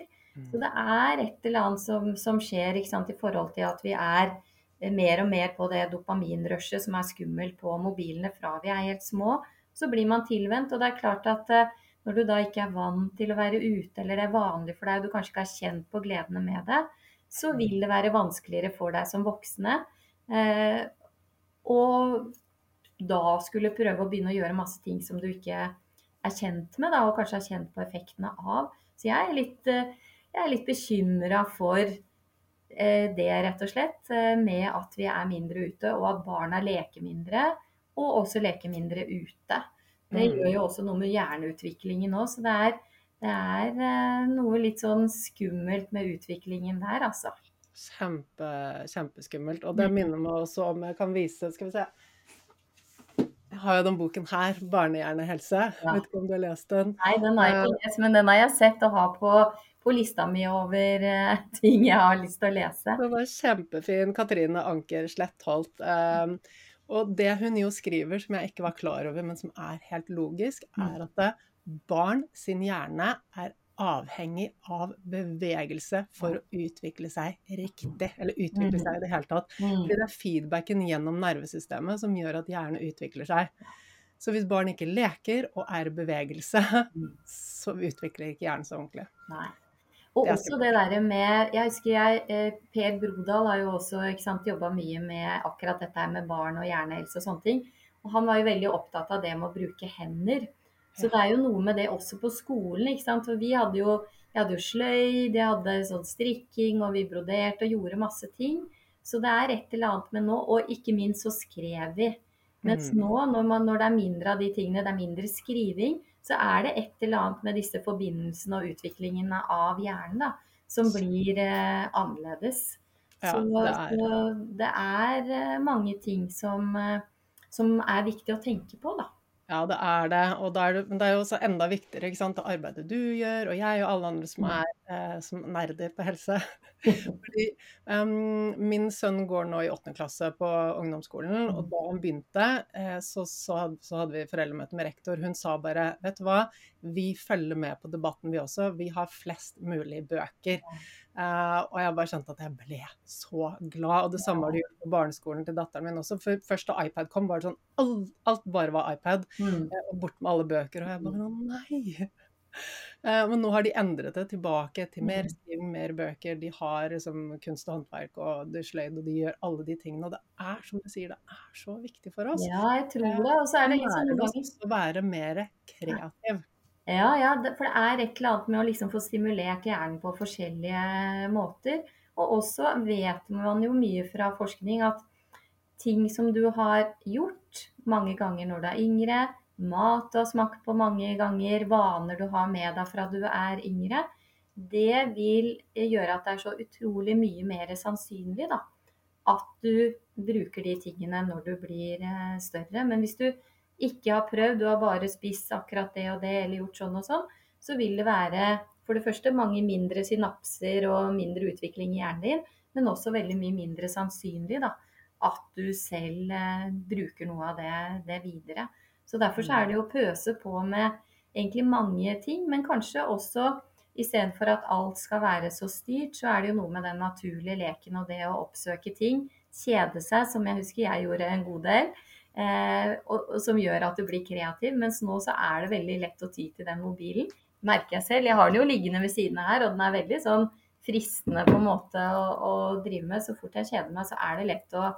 Så det er et eller annet som, som skjer ikke sant, i forhold til at vi er eh, mer og mer på det dopaminrushet som er skummelt på mobilene fra vi er helt små. Så blir man tilvendt. Og det er klart at eh, når du da ikke er vant til å være ute, eller det er vanlig for deg, og du kanskje ikke har kjent på gledene med det, så vil det være vanskeligere for deg som voksne. Eh, og da skulle prøve å begynne å gjøre masse ting som du ikke er kjent med, da, og kanskje er kjent på effektene av. Så jeg er litt, eh, jeg er litt bekymra for eh, det, rett og slett, eh, med at vi er mindre ute, og at barna leker mindre, og også leker mindre ute. Det Mm. gjør jo også noe med hjerneutviklingen òg, så det er, det er eh, noe litt sånn skummelt med utviklingen der, altså. Kjempe, kjempeskummelt. Og det Mm. minner meg også om Jeg kan vise Skal vi se. Jeg har jo den boken her, 'Barnehjernehelse'. Ja. Vet ikke om du har lest den? Nei, den har jeg ikke lest, men den har jeg sett og har på, på lista mi over uh, ting jeg har lyst til å lese. Den var kjempefin. Katrine Anker Slettholt. Um, og det hun jo skriver, som jeg ikke var klar over, men som er helt logisk, Mm. er at det, barn sin hjerne er avhengig av bevegelse for å utvikle seg riktig. Eller utvikle Mm. seg i det hele tatt. Mm. Fordi det er feedbacken gjennom nervesystemet som gjør at hjernen utvikler seg. Så hvis barn ikke leker og er i bevegelse, Mm. så utvikler ikke hjernen seg ordentlig. Nei. Og også det derre med Jeg husker jeg, eh, Per Brodal har jo også jobba mye med akkurat dette her med barn og hjernehelse og sånne ting. Og han var jo veldig opptatt av det med å bruke hender. Så det er jo noe med det også på skolen. ikke sant? For vi hadde jo, hadde jo sløyd, jeg hadde sånn strikking, og vi broderte og gjorde masse ting. Så det er et eller annet med nå. Og ikke minst så skrev vi. Mens Mm. nå, når, man, når det er mindre av de tingene, det er mindre skriving, så er det et eller annet med disse forbindelsene og utviklingen av hjernen da, som blir eh, annerledes. Ja, så, det er- så det er eh, mange ting som, eh, som er viktig å tenke på, da. Ja, det er det. Og da er det, men det er jo også enda viktigere, ikke sant, det arbeidet du gjør, og jeg og alle andre som Mm. er eh, som nerder på helse. Fordi um, min sønn går nå i åttende klasse på ungdomsskolen, og da han begynte, eh, så, så, had- så hadde vi foreldremøte med rektor. Hun sa bare, vet du hva, vi følger med på debatten vi også, vi har flest mulig bøker. Eh, og jeg bare skjønte at jeg ble så glad. Og det samme har de gjort på barneskolen til datteren min også. For først da iPad kom, var det sånn alt, alt bare var iPad. Mm. eh, Og bort med alle bøker. Og jeg bare å nei. Uh, Men nå har de endret det tilbake til mer stim, mer bøker. De har liksom kunst og håndverk og det sløyd, og de gjør alle de tingene. Og det er som du sier, det er så viktig for oss. Ja, jeg tror det. Og så er det ikke sånn at vi skal å være mer kreativ. Ja, ja, for det er et eller annet med å liksom få stimulert hjernen på forskjellige måter. Og også vet man jo mye fra forskning at ting som du har gjort mange ganger når du er yngre, mat du har smakt på mange ganger, vaner du har med deg fra du er yngre, det vil gjøre at det er så utrolig mye mer sannsynlig da, at du bruker de tingene når du blir eh, større. Men hvis du ikke har prøvd, du har bare spist akkurat det og det, eller gjort sånn og sånn, så vil det være for det første mange mindre synapser og mindre utvikling i hjernen din, men også veldig mye mindre sannsynlig da, at du selv eh, bruker noe av det, det videre. Så derfor så er det jo å pøse på med egentlig mange ting, men kanskje også istedenfor at alt skal være så styrt, så er det jo noe med den naturlige leken og det å oppsøke ting, kjede seg, som jeg husker jeg gjorde en god del. Eh, og, og som gjør at du blir kreativ. Mens nå så er det veldig lett å ty til den mobilen. Merker jeg selv. Jeg har den jo liggende ved siden av her, og den er veldig sånn fristende på en måte å, å drive med. Så fort jeg kjeder meg, så er det lett å,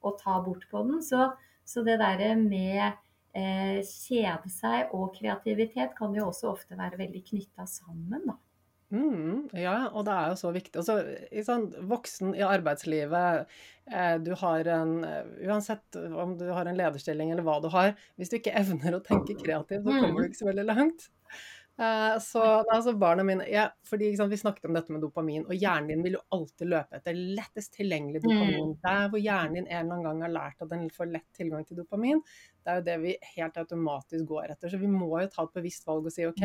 å ta bort på den. Så, så det derre med eh, kjede seg og kreativitet kan jo også ofte være veldig knytta sammen, da. Mm, ja, og det er jo så viktig. Altså, sant, voksen i arbeidslivet, eh, du har en eh, Uansett om du har en lederstilling eller hva du har, hvis du ikke evner å tenke kreativt, så kommer du ikke så veldig langt. Eh, så altså barna mine ja, fordi ikke Vi snakket om dette med dopamin, og hjernen din vil jo alltid løpe etter lettest tilgjengelig dopamin. Der hvor hjernen din en eller annen gang har lært at den får lett tilgang til dopamin, det er jo det vi helt automatisk går etter. Så vi må jo ta et bevisst valg og si OK,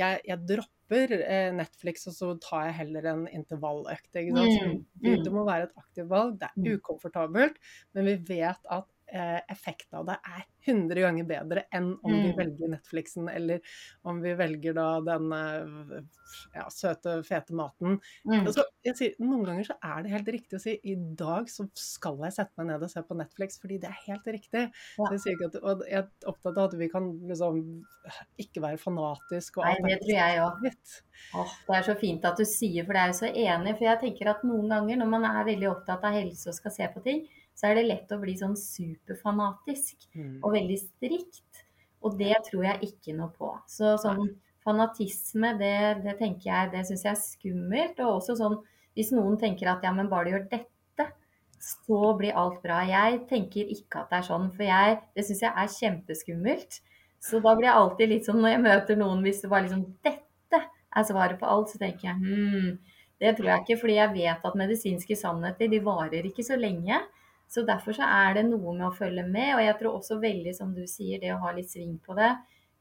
jeg, jeg dropper eh, Netflix, og så tar jeg heller en intervalløkt. Mm, det, mm. det må være et aktivt valg. Det Mm. er ukomfortabelt, men vi vet at effekten av det er 100 ganger bedre enn om vi Mm. velger Netflixen, eller om vi velger da den eh, ja, søte, fete maten. Mm. Altså, jeg sier, noen ganger så er det helt riktig å si i dag så skal jeg sette meg ned og se på Netflix, fordi det er helt riktig. Ja. Så jeg, at, og jeg er opptatt av at vi kan liksom ikke være fanatiske. og Nei, det tror jeg òg. Det er så fint at du sier, for det er jo så enig. For jeg tenker at noen ganger når man er veldig opptatt av helse og skal se på ting, så er det lett å bli sånn superfanatisk Mm. og veldig strikt. Og det tror jeg ikke noe på. Så sånn fanatisme, det, det tenker jeg, det syns jeg er skummelt. Og også sånn hvis noen tenker at ja, men bare du gjør dette, så blir alt bra. Jeg tenker ikke at det er sånn, for jeg, det syns jeg er kjempeskummelt. Så da blir jeg alltid litt sånn når jeg møter noen, hvis det bare liksom dette er svaret på alt, så tenker jeg hm, det tror jeg ikke, fordi jeg vet at medisinske sannheter de varer ikke så lenge. Så derfor så er det noe med å følge med, og jeg tror også veldig, som du sier, det å ha litt sving på det.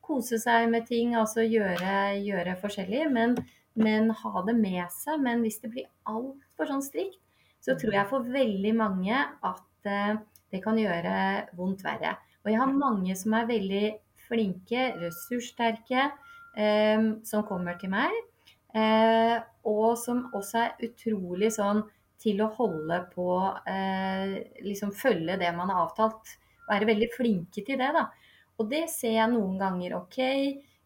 Kose seg med ting, altså gjøre, gjøre forskjellig, men, men ha det med seg. Men hvis det blir altfor sånn strikt, så tror jeg for veldig mange at eh, det kan gjøre vondt verre. Og jeg har mange som er veldig flinke, ressurssterke, eh, som kommer til meg. Eh, og som også er utrolig sånn til å holde på eh, Liksom følge det man har avtalt. Være veldig flinke til det, da. Og det ser jeg noen ganger OK.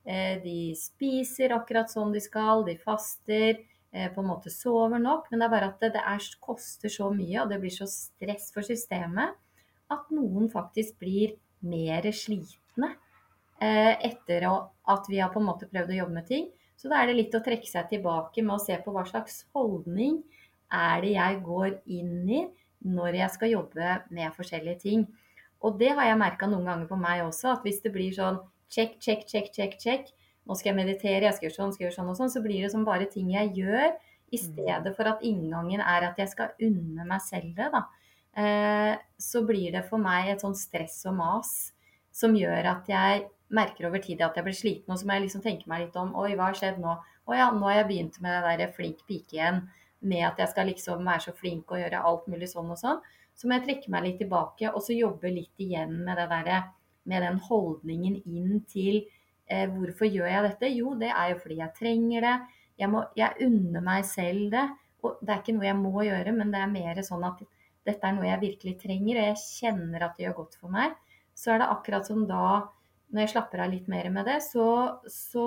Eh, de spiser akkurat sånn de skal, de faster, eh, på en måte sover nok. Men det er bare at det, det er, koster så mye, og det blir så stress for systemet, at noen faktisk blir mer slitne eh, etter at vi har på en måte prøvd å jobbe med ting. Så da er det litt å trekke seg tilbake med å se på hva slags holdning er det jeg går inn i når jeg skal jobbe med forskjellige ting. Og det har jeg merka noen ganger på meg også, at hvis det blir sånn check, check, check, check, check, nå skal jeg meditere, jeg skal gjøre sånn, skal gjøre sånn og sånn, så blir det som bare ting jeg gjør, i stedet for at inngangen er at jeg skal unne meg selv det, da. Eh, så blir det for meg et sånn stress og mas som gjør at jeg merker over tid at jeg blir sliten, og så må jeg liksom tenke meg litt om Oi, hva har skjedd nå? Å ja, nå har jeg begynt med det der flink pike igjen. Med at jeg skal liksom være så flink og gjøre alt mulig sånn og sånn. Så må jeg trekke meg litt tilbake og så jobbe litt igjen med derre med den holdningen inn til eh, hvorfor gjør jeg dette? Jo, det er jo fordi jeg trenger det. Jeg, må, jeg unner meg selv det. Og det er ikke noe jeg må gjøre, men det er mer sånn at dette er noe jeg virkelig trenger, og jeg kjenner at det gjør godt for meg. Så er det akkurat som da, når jeg slapper av litt mer med det, så, så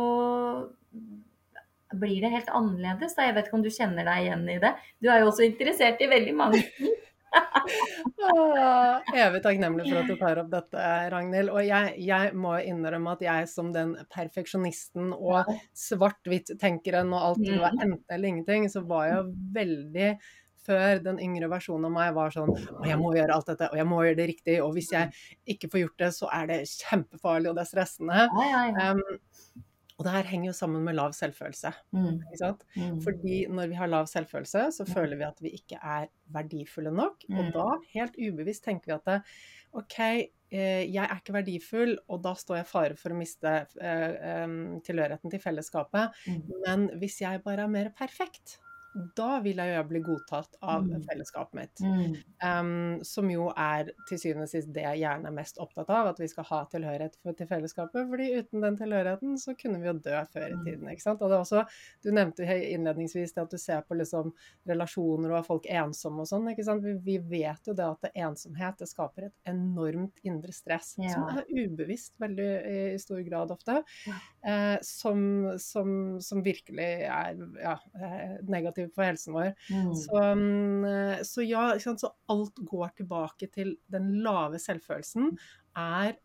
blir det helt annerledes. Da. Jeg vet ikke om du kjenner deg igjen i det. Du er jo også interessert i veldig mange ting. ah, evig takknemlig for at du tar opp dette, Ragnhild. Og jeg, jeg, må innrømme at jeg som den perfeksjonisten og svart-hvitt-tenkeren og alt det var mm. enten eller ingenting, så var jeg veldig før den yngre versjonen av meg var sånn Å, jeg må gjøre alt dette, og jeg må gjøre det riktig. Og hvis jeg ikke får gjort det, så er det kjempefarlig, og det er stressende. Um, og det her henger jo sammen med lav selvfølelse. Mm. Mm. Fordi når vi har lav selvfølelse, så føler vi at vi ikke er verdifulle nok. Og mm. da, helt ubevisst, tenker vi at det, OK, eh, jeg er ikke verdifull, og da står jeg i fare for å miste eh, tilhørigheten til fellesskapet. Mm. Men hvis jeg bare er mer perfekt, da vil jeg jo bli godtatt av mm. fellesskapet mitt. Mm. Um, som jo er til syvende og sist det jeg gjerne er mest opptatt av, at vi skal ha tilhørighet for, til fellesskapet. fordi uten den tilhørigheten så kunne vi jo dø før i mm. tiden. ikke sant? Og det er også, Du nevnte innledningsvis det at du ser på liksom relasjoner og er folk ensomme og sånn. ikke sant? Vi, vi, vet jo det at det ensomhet det skaper et enormt indre stress, ja. som er ubevisst veldig i, i stor grad ofte. Ja. uh, som, som, som, virkelig er ja, negativt negativt for helsen vår. Mm. Så, mm, så, ja, så alt går tilbake til den lave selvfølelsen er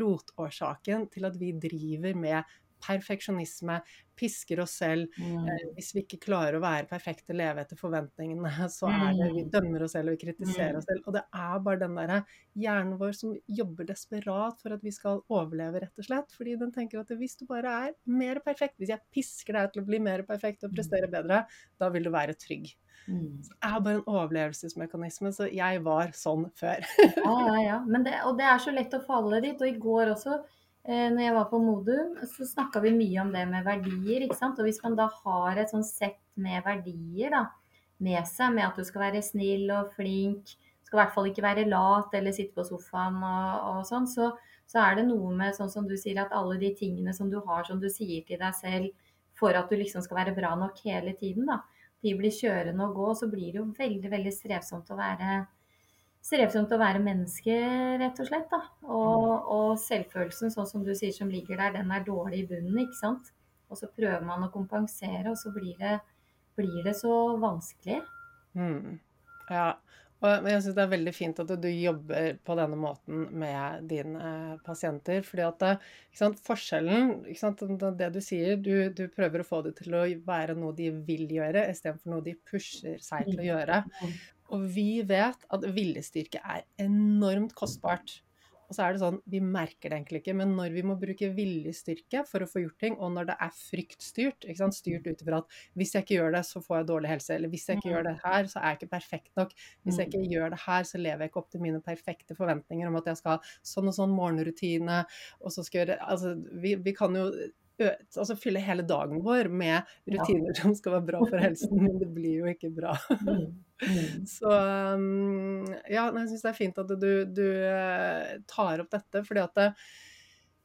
rotårsaken til at vi driver med perfeksjonisme, pisker oss selv. Mm. Eh, hvis vi ikke klarer å være perfekte, leve etter forventningene, så er det vi mm. dømmer oss selv og vi kritiserer mm. oss selv. Og det er bare den derre hjernen vår som jobber desperat for at vi skal overleve, rett og slett. Fordi den tenker at hvis du bare er mer perfekt, hvis jeg pisker deg til å bli mer perfekt og mm. prestere bedre, da vil du være trygg. Mm. Så det er bare en overlevelsesmekanisme, så jeg var sånn før. ja, ja, ja. Det, og det er så lett å falle dit. Og i går også når jeg var på Modum, så snakka vi mye om det med verdier. ikke sant? Og hvis man da har et sånn sett med verdier da, med seg, med at du skal være snill og flink, skal i hvert fall ikke være lat eller sitte på sofaen og, og sånn, så, så, er det noe med sånn som du sier, at alle de tingene som du har, som du sier til deg selv for at du liksom skal være bra nok hele tiden, da, de blir kjørende og gå, så blir det jo veldig, veldig strevsomt å være strevsomt å være menneske, rett og slett. Da. Og, mm. og, selvfølelsen, sånn som du sier, som ligger der, den er dårlig i bunnen, ikke sant. Og så prøver man å kompensere, og så blir det, blir det så vanskelig. Mm. Ja. Og jeg syns det er veldig fint at du jobber på denne måten med dine eh, pasienter. fordi at sant, forskjellen sant, Det du sier, du, du, prøver å få det til å være noe de vil gjøre, istedenfor noe de pusher seg til å mm. gjøre. Mm. Og vi vet at viljestyrke er enormt kostbart. Og så er det sånn, Vi merker det egentlig ikke, men når vi må bruke viljestyrke for å få gjort ting, og når det er fryktstyrt, ikke sant? styrt ut ifra at hvis jeg ikke gjør det, så får jeg dårlig helse, eller hvis jeg ikke gjør det her, så er jeg ikke perfekt nok, hvis jeg ikke mm. gjør det her, så lever jeg ikke opp til mine perfekte forventninger om at jeg skal ha sånn og sånn morgenrutine, og så skal jeg gjøre Altså, vi, vi kan jo altså fylle hele dagen vår med rutiner ja. som skal være bra for helsen, men det blir jo ikke bra. Mm. Mm. Så um, ja, jeg syns det er fint at du, du, eh, tar opp dette, fordi at det,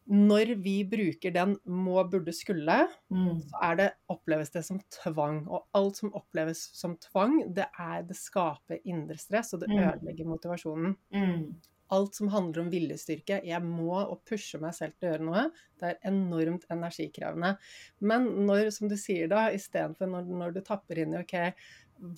når vi bruker den må, burde, skulle, mm. så det, oppleves det som tvang. Og alt som oppleves som tvang, det, er, det skaper indre stress, og det mm. ødelegger motivasjonen. Mm alt som handler om viljestyrke. Jeg må og pushe meg selv til å gjøre noe. Det er enormt energikrevende. Men når, som du sier da, istedenfor når, når du tapper inn i OK,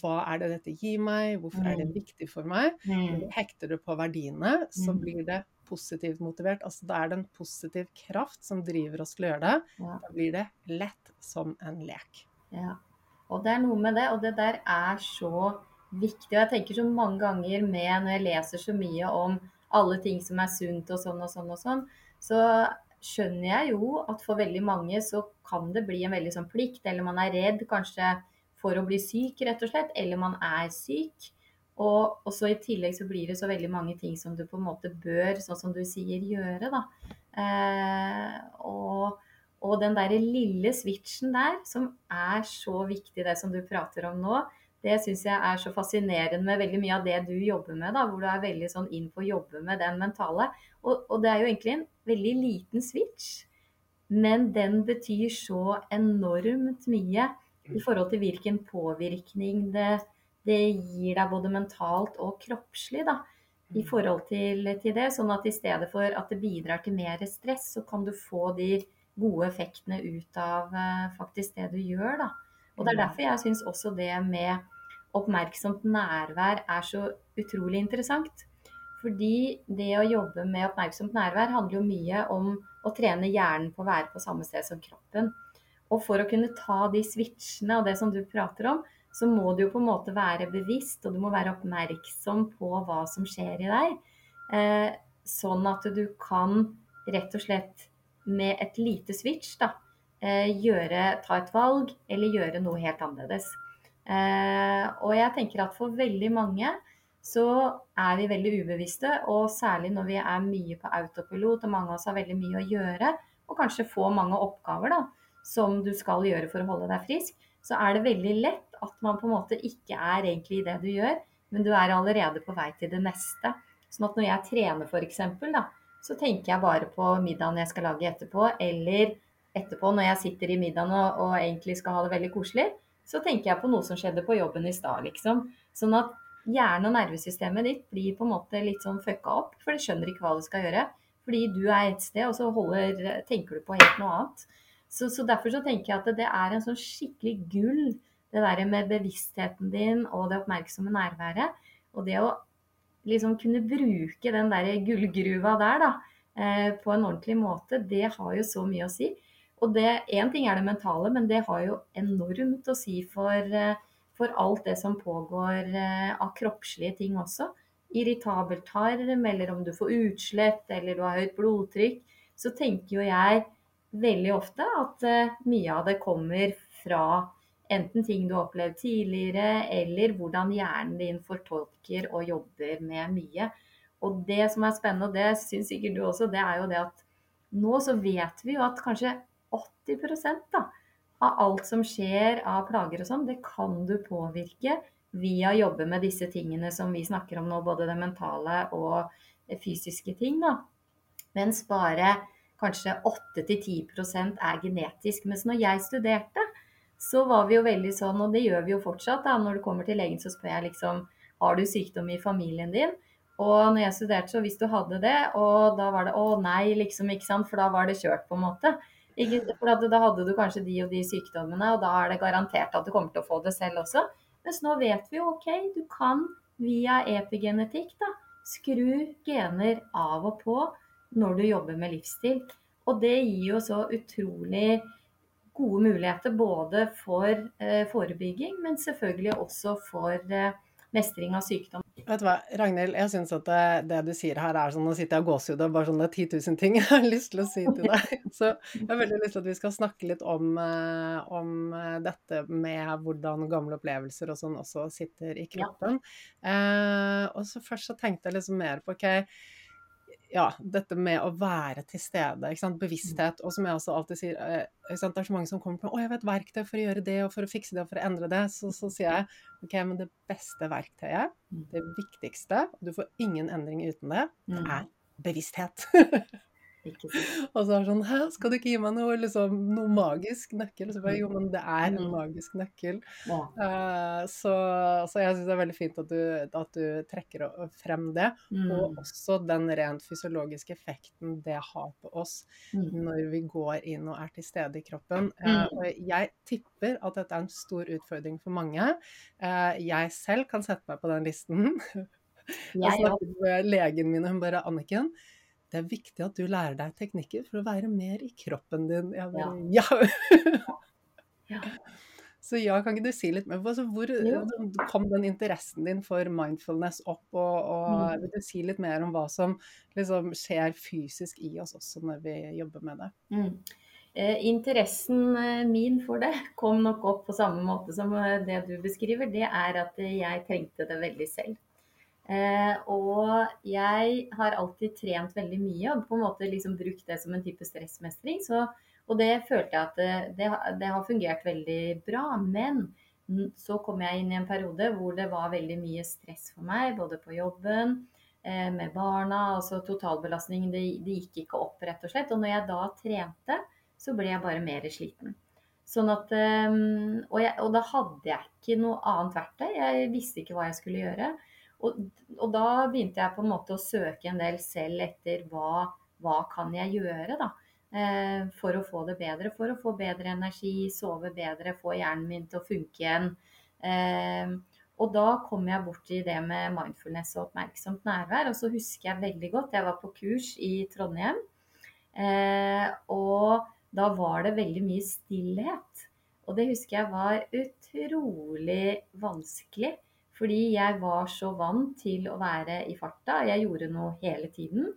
hva er det dette gir meg, hvorfor er det mm. viktig for meg, mm. hekter du på verdiene, så mm. blir det positivt motivert. Altså da er det en positiv kraft som driver oss til å gjøre det. Da blir det lett som en lek. Ja. Og det er noe med det, og det der er så viktig. Og jeg tenker så mange ganger med når jeg leser så mye om alle ting som er sunt og sånn og sånn og sånn, så skjønner jeg jo at for veldig mange så kan det bli en veldig sånn plikt, eller man er redd kanskje for å bli syk, rett og slett, eller man er syk. Og, og så i tillegg så blir det så veldig mange ting som du på en måte bør, sånn som du sier, gjøre, da. Eh, og, og, den derre lille switchen der, som er så viktig, det som du prater om nå, det syns jeg er så fascinerende med veldig mye av det du jobber med, da, hvor du er veldig sånn inn på å jobbe med den mentale. Og, og, det er jo egentlig en veldig liten switch, men den betyr så enormt mye i forhold til hvilken påvirkning det, det gir deg både mentalt og kroppslig. da, i forhold til, til, det, sånn at i stedet for at det bidrar til mer stress, så kan du få de gode effektene ut av uh, faktisk det du gjør. da. Og Det er derfor jeg syns også det med oppmerksomt nærvær er så utrolig interessant. Fordi det å jobbe med oppmerksomt nærvær handler jo mye om å trene hjernen på å være på samme sted som kroppen. Og for å kunne ta de switchene og det som du prater om, så må du jo på en måte være bevisst, og du må være oppmerksom på hva som skjer i deg. Eh, sånn at du kan rett og slett med et lite switch da, gjøre, ta et valg eller gjøre noe helt annerledes. Eh, og jeg tenker at for veldig mange så er vi veldig ubevisste, og særlig når vi er mye på autopilot og mange av oss har veldig mye å gjøre, og kanskje få mange oppgaver da, som du skal gjøre for å holde deg frisk, så er det veldig lett at man på en måte ikke er egentlig i det du gjør, men du er allerede på vei til det neste. Sånn at når jeg trener f.eks., da, så tenker jeg bare på middagen jeg skal lage etterpå, eller etterpå når jeg sitter i middagen og, og egentlig skal ha det veldig koselig, så tenker jeg på noe som skjedde på jobben i stad, liksom. Sånn at hjernen og nervesystemet ditt blir på en måte litt sånn fucka opp, for det skjønner ikke hva du skal gjøre. Fordi du er et sted, og så holder, tenker du på helt noe annet. Så, så, derfor så tenker jeg at det er en sånn skikkelig gull, det der med bevisstheten din og det oppmerksomme nærværet. Og det å liksom kunne bruke den der gullgruva der da, eh, på en ordentlig måte, det har jo så mye å si. Og det, Én ting er det mentale, men det har jo enormt å si for, eh, for alt det som pågår eh, av kroppslige ting også. Irritabel tarm, eller om du får utslett, eller du har høyt blodtrykk. Så tenker jo jeg veldig ofte at uh, mye av det kommer fra enten ting du har opplevd tidligere, eller hvordan hjernen din fortolker og jobber med mye. Og det som er spennende, og det syns sikkert du også, det er jo det at nå så vet vi jo at kanskje 80 da, av alt som skjer av plager og sånn, det kan du påvirke via å jobbe med disse tingene som vi snakker om nå, både det mentale og fysiske ting. da. Mens bare kanskje 8-10% er genetisk. Mens når jeg studerte, så var vi jo veldig sånn, og det gjør vi jo fortsatt, da, når du kommer til legen, så spør jeg liksom har du sykdom i familien din. Og når jeg studerte, så hvis du hadde det, og da var det å nei, liksom, ikke sant, for da var det kjørt, på en måte. For da hadde du kanskje de og de sykdommene, og da er det garantert at du kommer til å få det selv også. Mens nå vet vi jo OK, du kan via epigenetikk da, skru gener av og på når du jobber med livsstil. Og det gir jo så utrolig gode muligheter både for eh, forebygging, men selvfølgelig også for eh, mestring av sykdom. Vet du hva, Ragnhild, jeg syns at det, det, du sier her er sånn Nå sitter jeg og gåsehud og bare sånn det er 10 000 ting jeg har lyst til å si til deg. Så jeg har veldig lyst til at vi skal snakke litt om, eh, om eh, dette med hvordan gamle opplevelser og sånn også sitter i kroppen. Ja. Eh, og så først så tenkte jeg liksom mer på OK ja, dette med å være til stede. sant? Bevissthet. Og som jeg også alltid sier, eh, det er så mange som kommer på å, jeg vet verktøy for å gjøre det, og for å fikse det, og for å endre det. Så, så sier jeg OK, men det beste verktøyet, mm. det viktigste, du får ingen endring uten det, det mm. er bevissthet. Og så er det sånn Hæ, skal du ikke gi meg noe, liksom, noe magisk nøkkel? Så bare, jo, men det er en mm. magisk nøkkel. Ja. Uh, så, så, jeg syns det er veldig fint at du, at du trekker frem det. Mm. Og også den rent fysiologiske effekten det har på oss mm. når vi går inn og er til stede i kroppen. Uh, jeg tipper at dette er en stor utfordring for mange. Uh, jeg selv kan sette meg på den listen. Jeg snakket med legen min, og hun bare 'Anniken' det er viktig at du lærer deg teknikker for å være mer i kroppen din. Jeg bare, ja. ja. Så ja, kan ikke du si litt mer altså, Hvor kom den interessen din for mindfulness opp? Og, og mm. vil du si litt mer om hva som liksom skjer fysisk i oss også når vi jobber med det? Mm. Eh, interessen eh, min for det kom nok opp på samme måte som eh, det du beskriver. Det er at jeg trengte det veldig selv. Og jeg har alltid trent veldig mye og på en måte liksom brukt det som en type stressmestring. Så, og det følte jeg at det, det, det, har fungert veldig bra. Men så kom jeg inn i en periode hvor det var veldig mye stress for meg, både på jobben, med barna. altså Totalbelastningen det, det gikk ikke opp, rett og slett. Og når jeg da trente, så ble jeg bare mer sliten. Sånn at, ehm, og, jeg, og, da hadde jeg ikke noe annet verktøy. Jeg visste ikke hva jeg skulle gjøre. Og, og, da begynte jeg på en måte å søke en del selv etter hva, hva kan jeg gjøre da, eh, for å få det bedre. For å få bedre energi, sove bedre, få hjernen min til å funke igjen. Eh, og da kom jeg borti det med mindfulness og oppmerksomt nærvær. Og så husker jeg veldig godt, jeg var på kurs i Trondheim. Eh, og da var det veldig mye stillhet. Og det husker jeg var utrolig vanskelig. Fordi jeg var så vant til å være i farta. Jeg gjorde noe hele tiden.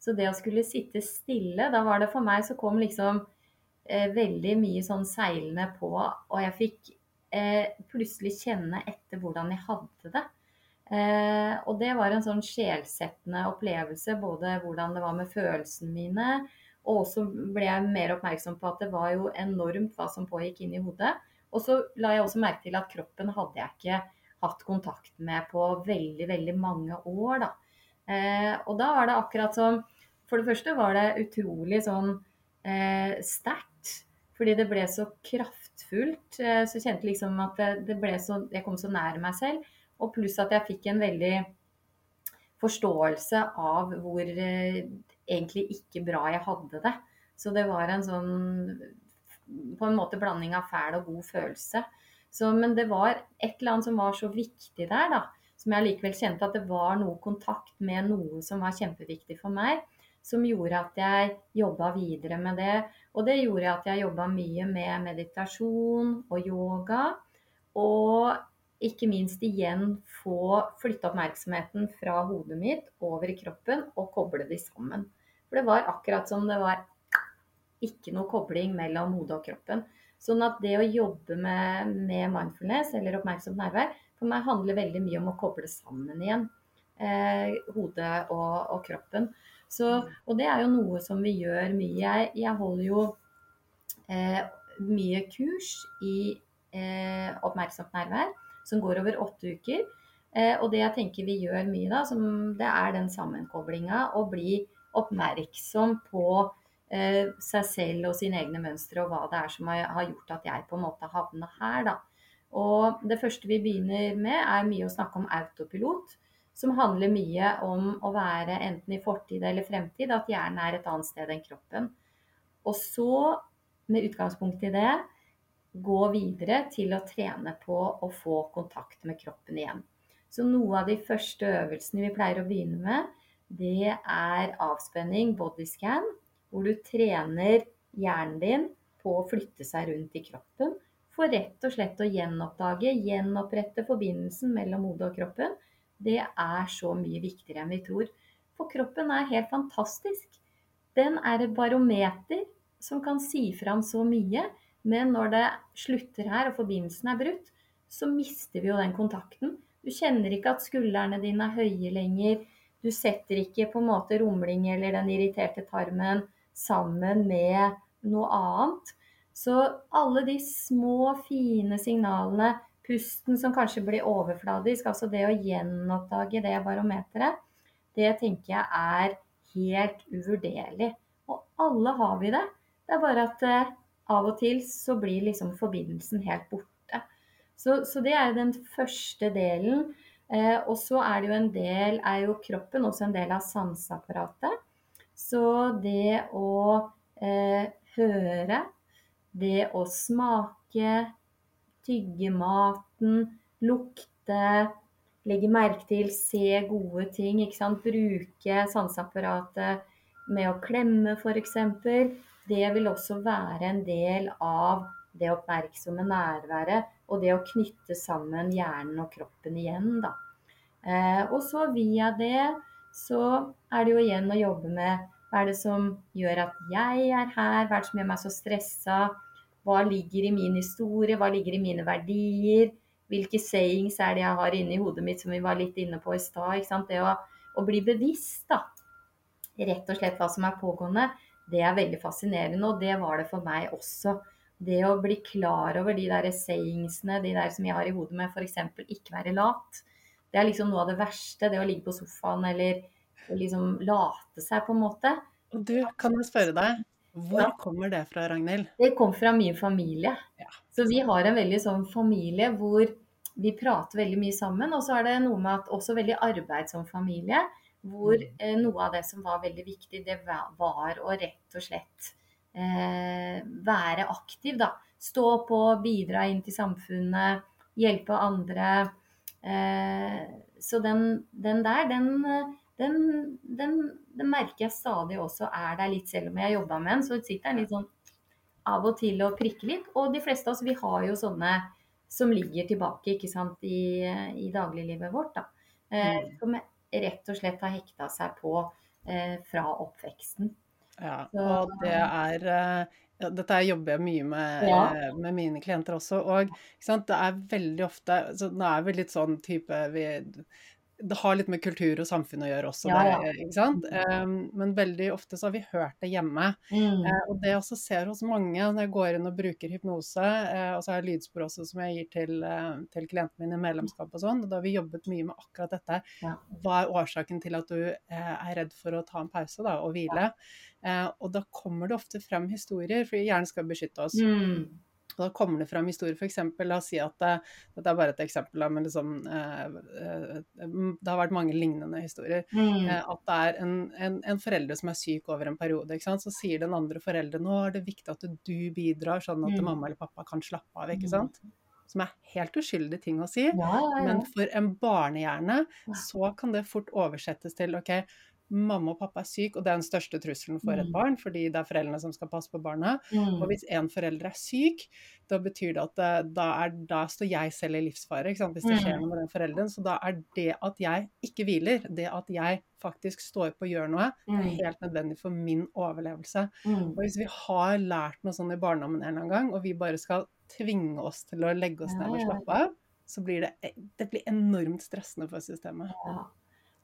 Så det å skulle sitte stille, da var det for meg så kom liksom eh, veldig mye sånn seilende på. Og jeg fikk eh, plutselig kjenne etter hvordan jeg hadde det. Eh, og det var en sånn sjelsettende opplevelse. Både hvordan det var med følelsene mine, og så ble jeg mer oppmerksom på at det var jo enormt hva som pågikk inni hodet. Og så la jeg også merke til at kroppen hadde jeg ikke hatt kontakt med på veldig, veldig mange år, da. Eh, og da var det akkurat som For det første var det utrolig sånn eh, sterkt. Fordi det ble så kraftfullt. Eh, så kjente liksom at det, det ble så Jeg kom så nær meg selv. Og pluss at jeg fikk en veldig forståelse av hvor eh, egentlig ikke bra jeg hadde det. Så det var en sånn på en måte blanding av fæl og god følelse. Så, men det var et eller annet som var så viktig der, da. Som jeg likevel kjente at det var noe kontakt med noe som var kjempeviktig for meg. Som gjorde at jeg jobba videre med det. Og det gjorde at jeg jobba mye med meditasjon og yoga. Og ikke minst igjen få flytte oppmerksomheten fra hodet mitt over i kroppen og koble de sammen. For det var akkurat som det var ikke noe kobling mellom hodet og kroppen. Sånn at det å jobbe med, med mindfulness eller oppmerksomt nærvær for meg handler veldig mye om å koble sammen igjen eh, hodet og, og kroppen. Så, og det er jo noe som vi gjør mye. Jeg, jeg holder jo eh, mye kurs i eh, oppmerksomt nærvær som går over åtte uker. Eh, og det jeg tenker vi gjør mye da, som det er den sammenkoblinga å bli oppmerksom på seg selv og sine egne mønstre og hva det er som har, har gjort at jeg på en måte havna her, da. Og det første vi begynner med, er mye å snakke om autopilot. Som handler mye om å være enten i fortid eller fremtid, at hjernen er et annet sted enn kroppen. Og så, med utgangspunkt i det, gå videre til å trene på å få kontakt med kroppen igjen. Så noe av de første øvelsene vi pleier å begynne med, det er avspenning, bodyscan, hvor du trener hjernen din på å flytte seg rundt i kroppen for rett og slett å gjenoppdage, gjenopprette forbindelsen mellom hodet og kroppen. Det er så mye viktigere enn vi tror. For kroppen er helt fantastisk. Den er et barometer som kan si fram så mye. Men når det slutter her og forbindelsen er brutt, så mister vi jo den kontakten. Du kjenner ikke at skuldrene dine er høye lenger. Du setter ikke på en måte rumling eller den irriterte tarmen sammen med noe annet. Så alle de små, fine signalene, pusten som kanskje blir overfladisk, altså det å gjenoppdage det barometeret, det tenker jeg er helt uvurderlig. Og alle har vi det. Det er bare at eh, av og til så blir liksom forbindelsen helt borte. Så, så det er den første delen. Eh, og så er det jo en del, er jo kroppen også en del av sanseapparatet. Så det å eh, høre, det å smake, tygge maten, lukte, legge merke til, se gode ting. Bruke sanseapparatet med å klemme f.eks det vil også være en del av det oppmerksomme nærværet og det å knytte sammen hjernen og kroppen igjen, da. Eh, og så via det så er det jo igjen å jobbe med hva er det som gjør at jeg er her, hva er det som gjør meg så stressa, hva ligger i min historie, hva ligger i mine verdier, hvilke sayings er det jeg har inni hodet mitt som vi var litt inne på i stad. Det å, å, bli bevisst, da, rett og slett hva som er pågående, det er veldig fascinerende, og det var det for meg også. Det å bli klar over de der sayingsene, de der som jeg har i hodet med f.eks. ikke være lat. Det er liksom noe av det verste, det å ligge på sofaen eller og liksom late seg, på en måte. Og du, kan jeg spørre deg, hvor kommer det fra, Ragnhild? Det kom fra min familie. Ja. Så vi har en veldig sånn familie hvor vi prater veldig mye sammen. Og så er det noe med at også veldig arbeidsom familie. Hvor mm. eh, noe av det som var veldig viktig, det var å rett og slett eh, være aktiv, da. Stå på, bidra inn til samfunnet, hjelpe andre. Eh, så den, den der, den den, den, den, merker jeg stadig også er der litt, selv om jeg har jobba med den. Så sitter den litt sånn av og til og prikker litt. Og de fleste av oss, vi har jo sånne som ligger tilbake ikke sant, i, i dagliglivet vårt. da. Eh, mm. som rett og slett har hekta seg på eh, fra oppveksten. Ja, og det er eh, ja, dette jobber jeg mye med, ja. Eh, med mine klienter også. Og det er veldig ofte så Nå er vi litt sånn type vi, det har litt med kultur og samfunn å gjøre også, ja. Der, ikke sant? Um, men veldig ofte så har vi hørt det hjemme. Mm. Uh, og det jeg også ser hos mange når jeg går inn og bruker hypnose, uh, og så har jeg lydspor også som jeg gir til, uh, til klientene mine i medlemskap og sånn, og da har vi jobbet mye med akkurat dette. Ja. Hva er årsaken til at du er redd for å ta en pause da, og hvile? og da kommer det ofte frem historier, for hjernen skal beskytte oss. Mm. Og da kommer det fram historier, f.eks. La oss si at det, dette er bare et eksempel, men liksom, eh, eh, det har vært mange lignende historier. Mm. Eh, at det er en, en, en, forelder som er syk over en periode. Så sier den andre forelderen nå er det viktig at du bidrar, sånn at mm. mamma eller pappa kan slappe av. ikke mm. sant? Som er helt uskyldig ting å si. Ja, ja, ja. Men for en barnehjerne så kan det fort oversettes til OK, mamma og pappa er syk, og det er den største trusselen for et mm. barn, fordi det er foreldrene som skal passe på barna. Mm. Og hvis en forelder er syk, da betyr det at det, eh, da, er, da, står jeg selv i livsfare, hvis det skjer mm. noe med den forelderen. Så da er det at jeg ikke hviler, det at jeg faktisk står på og gjør noe, er helt nødvendig for min overlevelse. Mm. Og hvis vi har lært noe sånn i barndommen en eller annen gang, og vi bare skal tvinge oss til å legge oss ned og slappe av, så blir det, e, det blir enormt stressende for systemet. Ja.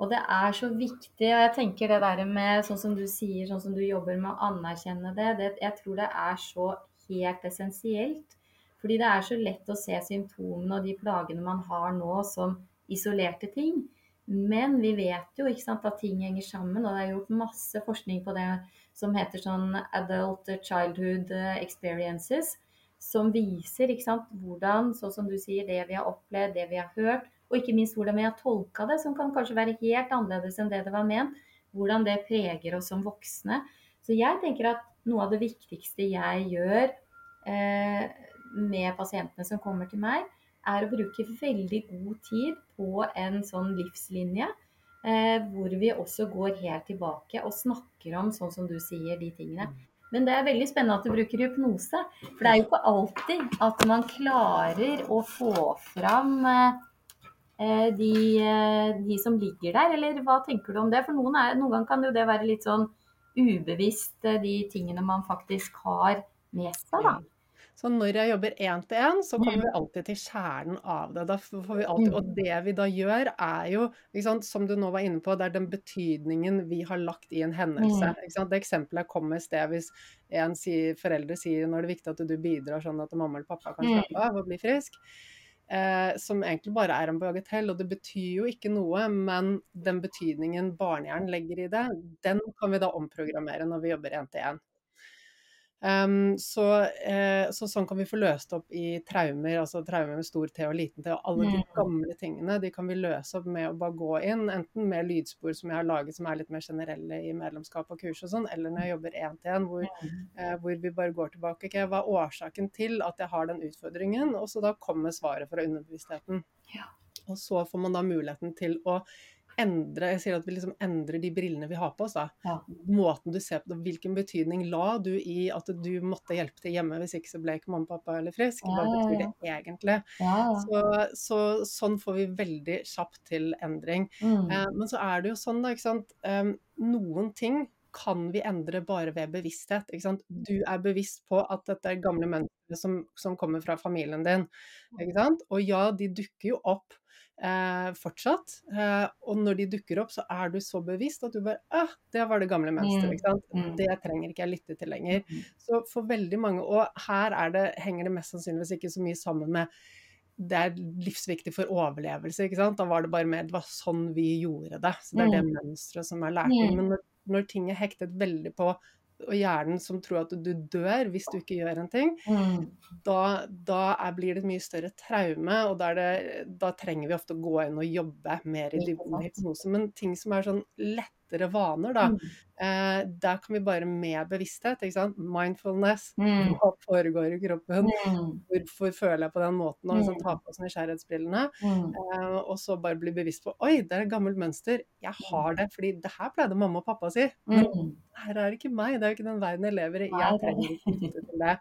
Og det er så viktig, og jeg tenker det der med sånn som du sier, sånn som du jobber med å anerkjenne det, det jeg tror det er så helt essensielt. Fordi det er så lett å se symptomene og de plagene man har nå som isolerte ting. Men vi vet jo sant, at ting henger sammen, og det er gjort masse forskning på det som heter sånn Adult Childhood Experiences, som viser sant, hvordan, sånn som du sier, det vi har opplevd, det vi har hørt, og ikke minst hvordan vi har tolka det, som kan kanskje være helt annerledes enn det det var ment. Hvordan det preger oss som voksne. Så jeg tenker at noe av det viktigste jeg gjør eh, med pasientene som kommer til meg, er å bruke veldig god tid på en sånn livslinje. Eh, hvor vi også går helt tilbake og snakker om, sånn som du sier, de tingene. Men det er veldig spennende at du bruker hypnose. For det er jo ikke alltid at man klarer å få fram eh, Eh, de, eh, de, som ligger der, eller hva tenker du om det? For noen, er, noen ganger kan jo det være litt sånn ubevisst, eh, de tingene man faktisk har med seg, da. Så når jeg jobber én til én, så kommer vi mm. alltid til kjernen av det. Alltid, og mm. det vi da gjør, er jo, sant, som du nå var inne på, det er den betydningen vi har lagt i en hendelse. Mm. Det eksempelet jeg kom med i sted, hvis en sier, foreldre sier når det er viktig at du bidrar sånn at mamma eller pappa kan slappe av og bli frisk eh, som egentlig bare er en bagatell. Og det betyr jo ikke noe, men den betydningen barnehjernen legger i det, den kan vi da omprogrammere når vi jobber én til én. Um, så, eh, så, sånn kan vi få løst opp i traumer, altså traumer med stor T og liten T, og alle de mm. gamle tingene. De kan vi løse opp med å bare gå inn, enten med lydspor som jeg har laget som er litt mer generelle i medlemskap og kurs og sånn, eller når jeg jobber én til én, hvor, eh, hvor, vi bare går tilbake. Okay, hva er årsaken til at jeg har den utfordringen? Og så da kommer svaret fra underbevisstheten. Ja. Og så får man da muligheten til å endre Jeg sier at vi liksom endrer de brillene vi har på oss. Ja. Måten du ser på det, Hvilken betydning la du i at du måtte hjelpe til hjemme, hvis ikke så ble ikke mamma og pappa eller frisk? Hva betyr det egentlig? Så, så sånn får vi veldig kjapt til endring. Mm. Eh, men så er det jo sånn, da, ikke sant. Um, noen ting kan vi endre bare ved bevissthet. Du er bevisst på at dette er gamle mønstre som, som kommer fra familien din. Og ja, de dukker jo opp eh, fortsatt. Eh, og når de dukker opp, så er du så bevisst at du bare ah, det var det gamle mønsteret. Sant? Mm. Det trenger ikke jeg lytte til lenger. Mm. Så for veldig mange, og her er det, henger det mest sannsynligvis ikke så mye sammen med det er livsviktig for overlevelse. ikke sant? Da var det bare mer det var sånn vi gjorde det. Så det er det mønsteret som er lært. Mm. Men når, når ting er hektet veldig på og hjernen som tror at du dør hvis du ikke gjør en ting, Mm. da, da er, blir det et mye større traume, og da, det, da trenger vi ofte å gå inn og jobbe mer i dybden hypnose. Men ting som er sånn lettere vaner, da, Mm. eh, der kan vi bare med bevissthet, ikke sant, mindfulness, Mm. hva foregår i kroppen, Mm. hvorfor føler jeg på den måten, og liksom ta på oss nysgjerrighetsbrillene, Mm. eh, og så bare bli bevisst på, oi, det er et gammelt mønster, jeg har det, fordi det her pleide mamma og pappa å si, men her er det ikke meg, det er jo ikke den verden jeg lever i, jeg er trenger ikke knytte til det.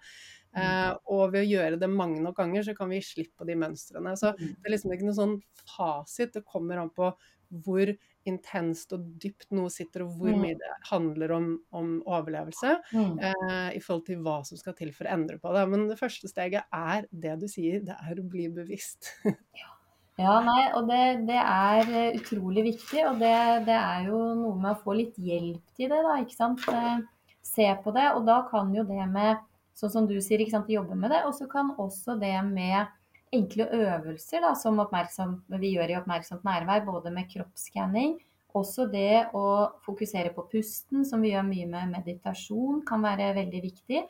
Uh, og ved å gjøre det mange nok ganger, så kan vi slippe på de mønstrene. Så det er liksom ikke noe sånn fasit, det kommer an på hvor intenst og dypt noe sitter, og hvor Mm. mye det handler om, om overlevelse, Mm. eh, i forhold til hva som skal til for å endre på det. Men det første steget er det du sier, det er å bli bevisst. Ja, nei, og det, det er eh, utrolig viktig, og det, det er jo noe med å få litt hjelp til det, da, ikke sant. Eh, Se på det, og da kan jo det med, sånn som du sier, ikke sant, jobbe med det, og så kan også det med enkle øvelser, da, som vi gjør i oppmerksomt nærvær, både med kroppsskanning, også det å fokusere på pusten, som vi gjør mye med meditasjon, kan være veldig viktig.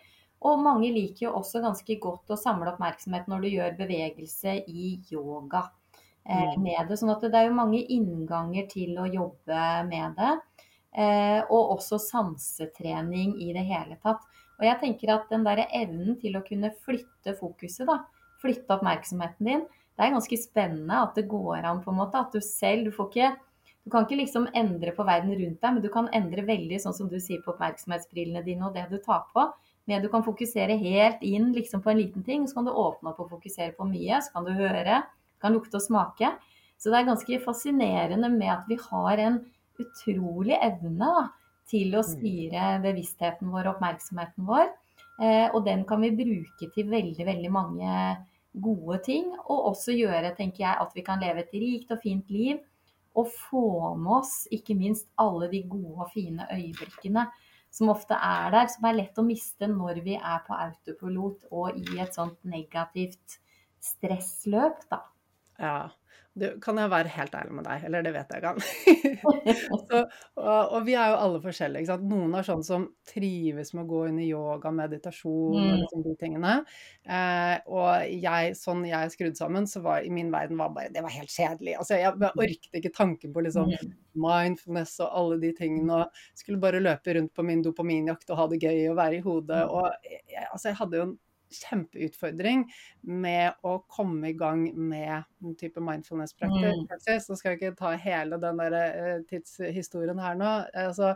Og mange liker jo også ganske godt å samle oppmerksomhet når du gjør bevegelse i yoga eh, Mm. med det. Sånn at det er jo mange innganger til å jobbe med det. Eh, og også sansetrening i det hele tatt. Og jeg tenker at den der evnen til å kunne flytte fokuset, da, flytte oppmerksomheten din, det er ganske spennende at det går an på en måte. At du selv Du får ikke Du kan ikke liksom endre på verden rundt deg, men du kan endre veldig, sånn som du sier, på oppmerksomhetsbrillene dine og det du tar på. Men du kan fokusere helt inn liksom på en liten ting, så kan du åpne opp og fokusere på mye. Så kan du høre, kan lukte og smake. Så det er ganske fascinerende med at vi har en utrolig evne da, til å styre bevisstheten vår og oppmerksomheten vår. Eh, og den kan vi bruke til veldig, veldig mange gode ting. Og også gjøre, tenker jeg, at vi kan leve et rikt og fint liv. Og få med oss ikke minst alle de gode og fine øyeblikkene som ofte er der, som er lett å miste når vi er på autopilot og i et sånt negativt stressløp, da. Ja. Du, kan jeg være helt ærlig med deg? Eller det vet jeg kan. så, og, og vi er jo alle forskjellige. Ikke sant? Noen er sånn som trives med å gå inn i yoga, meditasjon og Mm. liksom de tingene. Eh, og jeg, sånn jeg er skrudd sammen, så var i min verden var bare Det var helt kjedelig. Altså, jeg, jeg orket ikke tanken på liksom Mm. mindfulness og alle de tingene. Og skulle bare løpe rundt på min dopaminjakt og ha det gøy og være i hodet. Mm. Og jeg, altså, jeg hadde jo en kjempeutfordring med å komme i gang med en type mindfulness-praksis. Mm. Skal jeg ikke ta hele den der eh, tidshistorien her nå. Altså,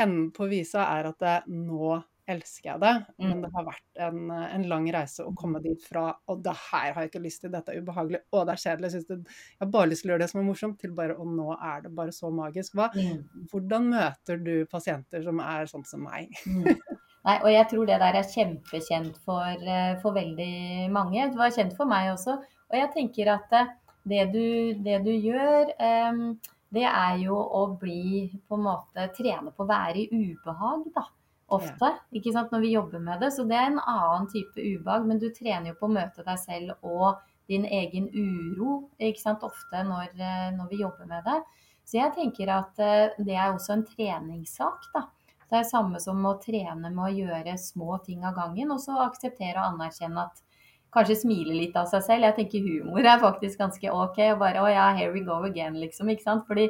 enden på visa er at det, nå elsker jeg det, men Mm. det har vært en, en lang reise å komme dit fra Og det her har jeg ikke lyst til, dette er ubehagelig, og det er kjedelig, jeg, det, jeg har bare lyst til å gjøre det som er morsomt, til bare Og nå er det bare så magisk. Hva, Mm. hvordan møter du pasienter som er sånn som meg? Nei, og jeg tror det der er kjempekjent for, eh, for veldig mange. Det var kjent for meg også. Og jeg tenker at eh, det du, det du gjør, det er jo å bli på en måte trene på å være i ubehag, da. Ofte, ikke sant, når vi jobber med det. Så det er en annen type ubehag, men du trener jo på å møte deg selv og din egen uro, ikke sant, ofte når, eh, når vi jobber med det. Så jeg tenker at eh, det er også en treningssak, da. Det er samme som å trene med å gjøre små ting av gangen, og så akseptere og anerkjenne at Kanskje smile litt av seg selv. Jeg tenker humor er faktisk ganske ok. Og bare å ja, here we go again, liksom. Ikke sant. Fordi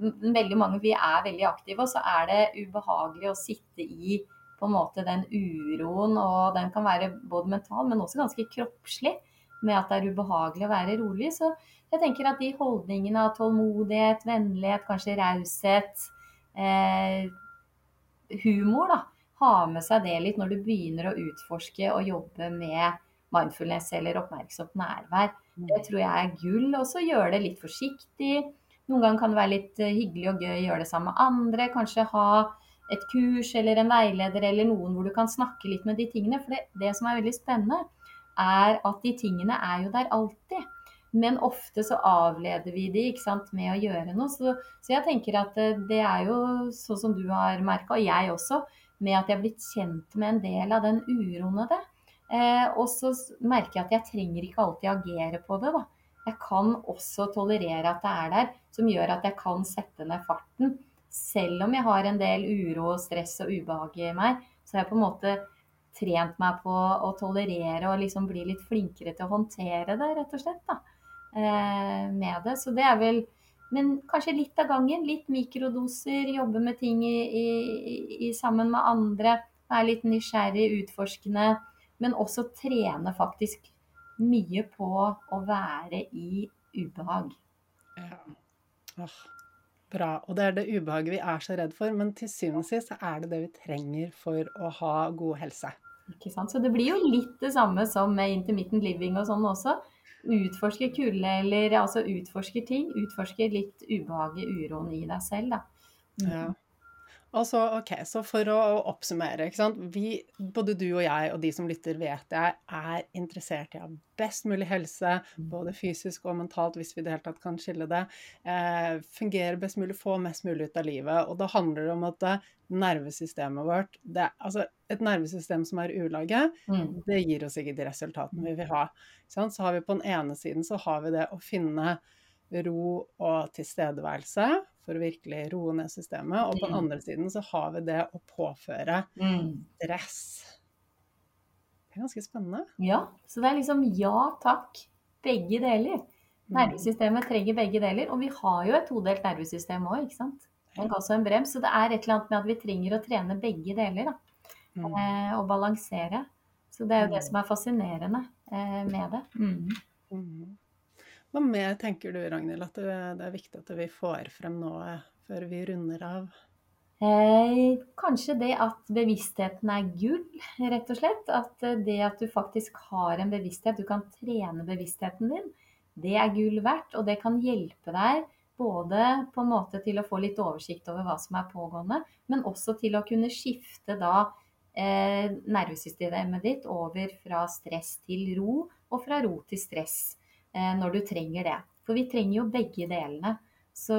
veldig mange, vi er veldig aktive, og så er det ubehagelig å sitte i på en måte den uroen, og den kan være både mental, men også ganske kroppslig. med at det er ubehagelig å være rolig. Så jeg tenker at de holdningene av tålmodighet, vennlighet, kanskje raushet, eh, humor, da, ha med seg det litt når du begynner å utforske og jobbe med mindfulness eller oppmerksomt nærvær. Mm. Det tror jeg er gull. Og så gjøre det litt forsiktig. Noen ganger kan det være litt eh, hyggelig og gøy å gjøre det sammen med andre. Kanskje ha et kurs eller en veileder eller noen hvor du kan snakke litt med de tingene. For det, det som er veldig spennende, er at de tingene er jo der alltid. Men ofte så avleder vi de ikke sant, med å gjøre noe. Så, så jeg tenker at eh, det er jo sånn som du har merka, og jeg også, med at jeg har blitt kjent med en del av den uroen av det. Eh, og så merker jeg at jeg trenger ikke alltid agere på det. da. Jeg kan også tolerere at det er der, som gjør at jeg kan sette ned farten. Selv om jeg har en del uro, stress og ubehag i meg, så har jeg på en måte trent meg på å tolerere og liksom bli litt flinkere til å håndtere det, rett og slett. da, Med det. Så det er vel Men kanskje litt av gangen. Litt mikrodoser, jobbe med ting i, i, i, sammen med andre. Være litt nysgjerrig, utforskende. Men også trene faktisk mye på å være i ubehag. Ja. Åh, bra. Og det er det ubehaget vi er så redd for, men til syvende og sist er det det vi trenger for å ha god helse. Ikke sant? Så det blir jo litt det samme som med intermittent living og sånn også. Utforske kulde, eller altså utforsker ting. Utforsker litt ubehaget, uroen i deg selv, da. Ja. Og så, ok, så for å oppsummere, ikke sant. Vi, både du og jeg og de som lytter, vet jeg, er interessert i å ha best mulig helse, mm. både fysisk og mentalt, hvis vi i det hele tatt kan skille det. Eh, fungere best mulig, få mest mulig ut av livet. Og da handler det om at det, nervesystemet vårt det, Altså, et nervesystem som er ulage, mm. det gir oss ikke de resultatene vi vil ha. Så har vi på den ene siden så har vi det å finne ro og tilstedeværelse for å virkelig roe ned systemet. Og på den mm. andre siden så har vi det å påføre mm. stress. Det er ganske spennende. Ja. Så det er liksom ja takk, begge deler. Mm. Nervesystemet trenger begge deler. Og vi har jo et todelt nervesystem òg, ikke sant. En også en brems. Så det er et eller annet med at vi trenger å trene begge deler. da. Eh, og balansere. Så det er jo det som er fascinerende eh, med det. Mm. Hva mer tenker du, Ragnhild, at det er viktig at vi får frem nå eh, før vi runder av? Eh, kanskje det at bevisstheten er gull, rett og slett. At eh, det at du faktisk har en bevissthet, du kan trene bevisstheten din, det er gull verdt. Og det kan hjelpe deg både på en måte til å få litt oversikt over hva som er pågående, men også til å kunne skifte da eh, nervesystemet ditt over fra stress til ro, og fra ro til stress. Eh, når du trenger det. For vi trenger jo begge delene. Så,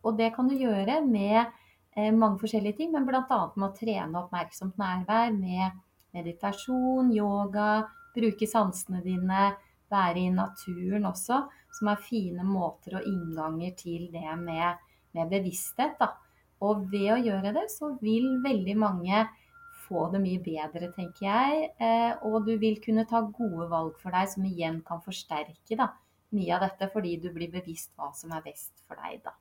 og det kan du gjøre med eh, mange forskjellige ting, men bl.a. med å trene oppmerksomt nærvær med meditasjon, yoga, bruke sansene dine, være i naturen også, som er fine måter og innganger til det med, med bevissthet. Da. Og ved å gjøre det, så vil veldig mange få det mye bedre, tenker jeg. Eh, og du vil kunne ta gode valg for deg, som igjen kan forsterke da, mye av dette, fordi du blir bevisst hva som er best for deg, da.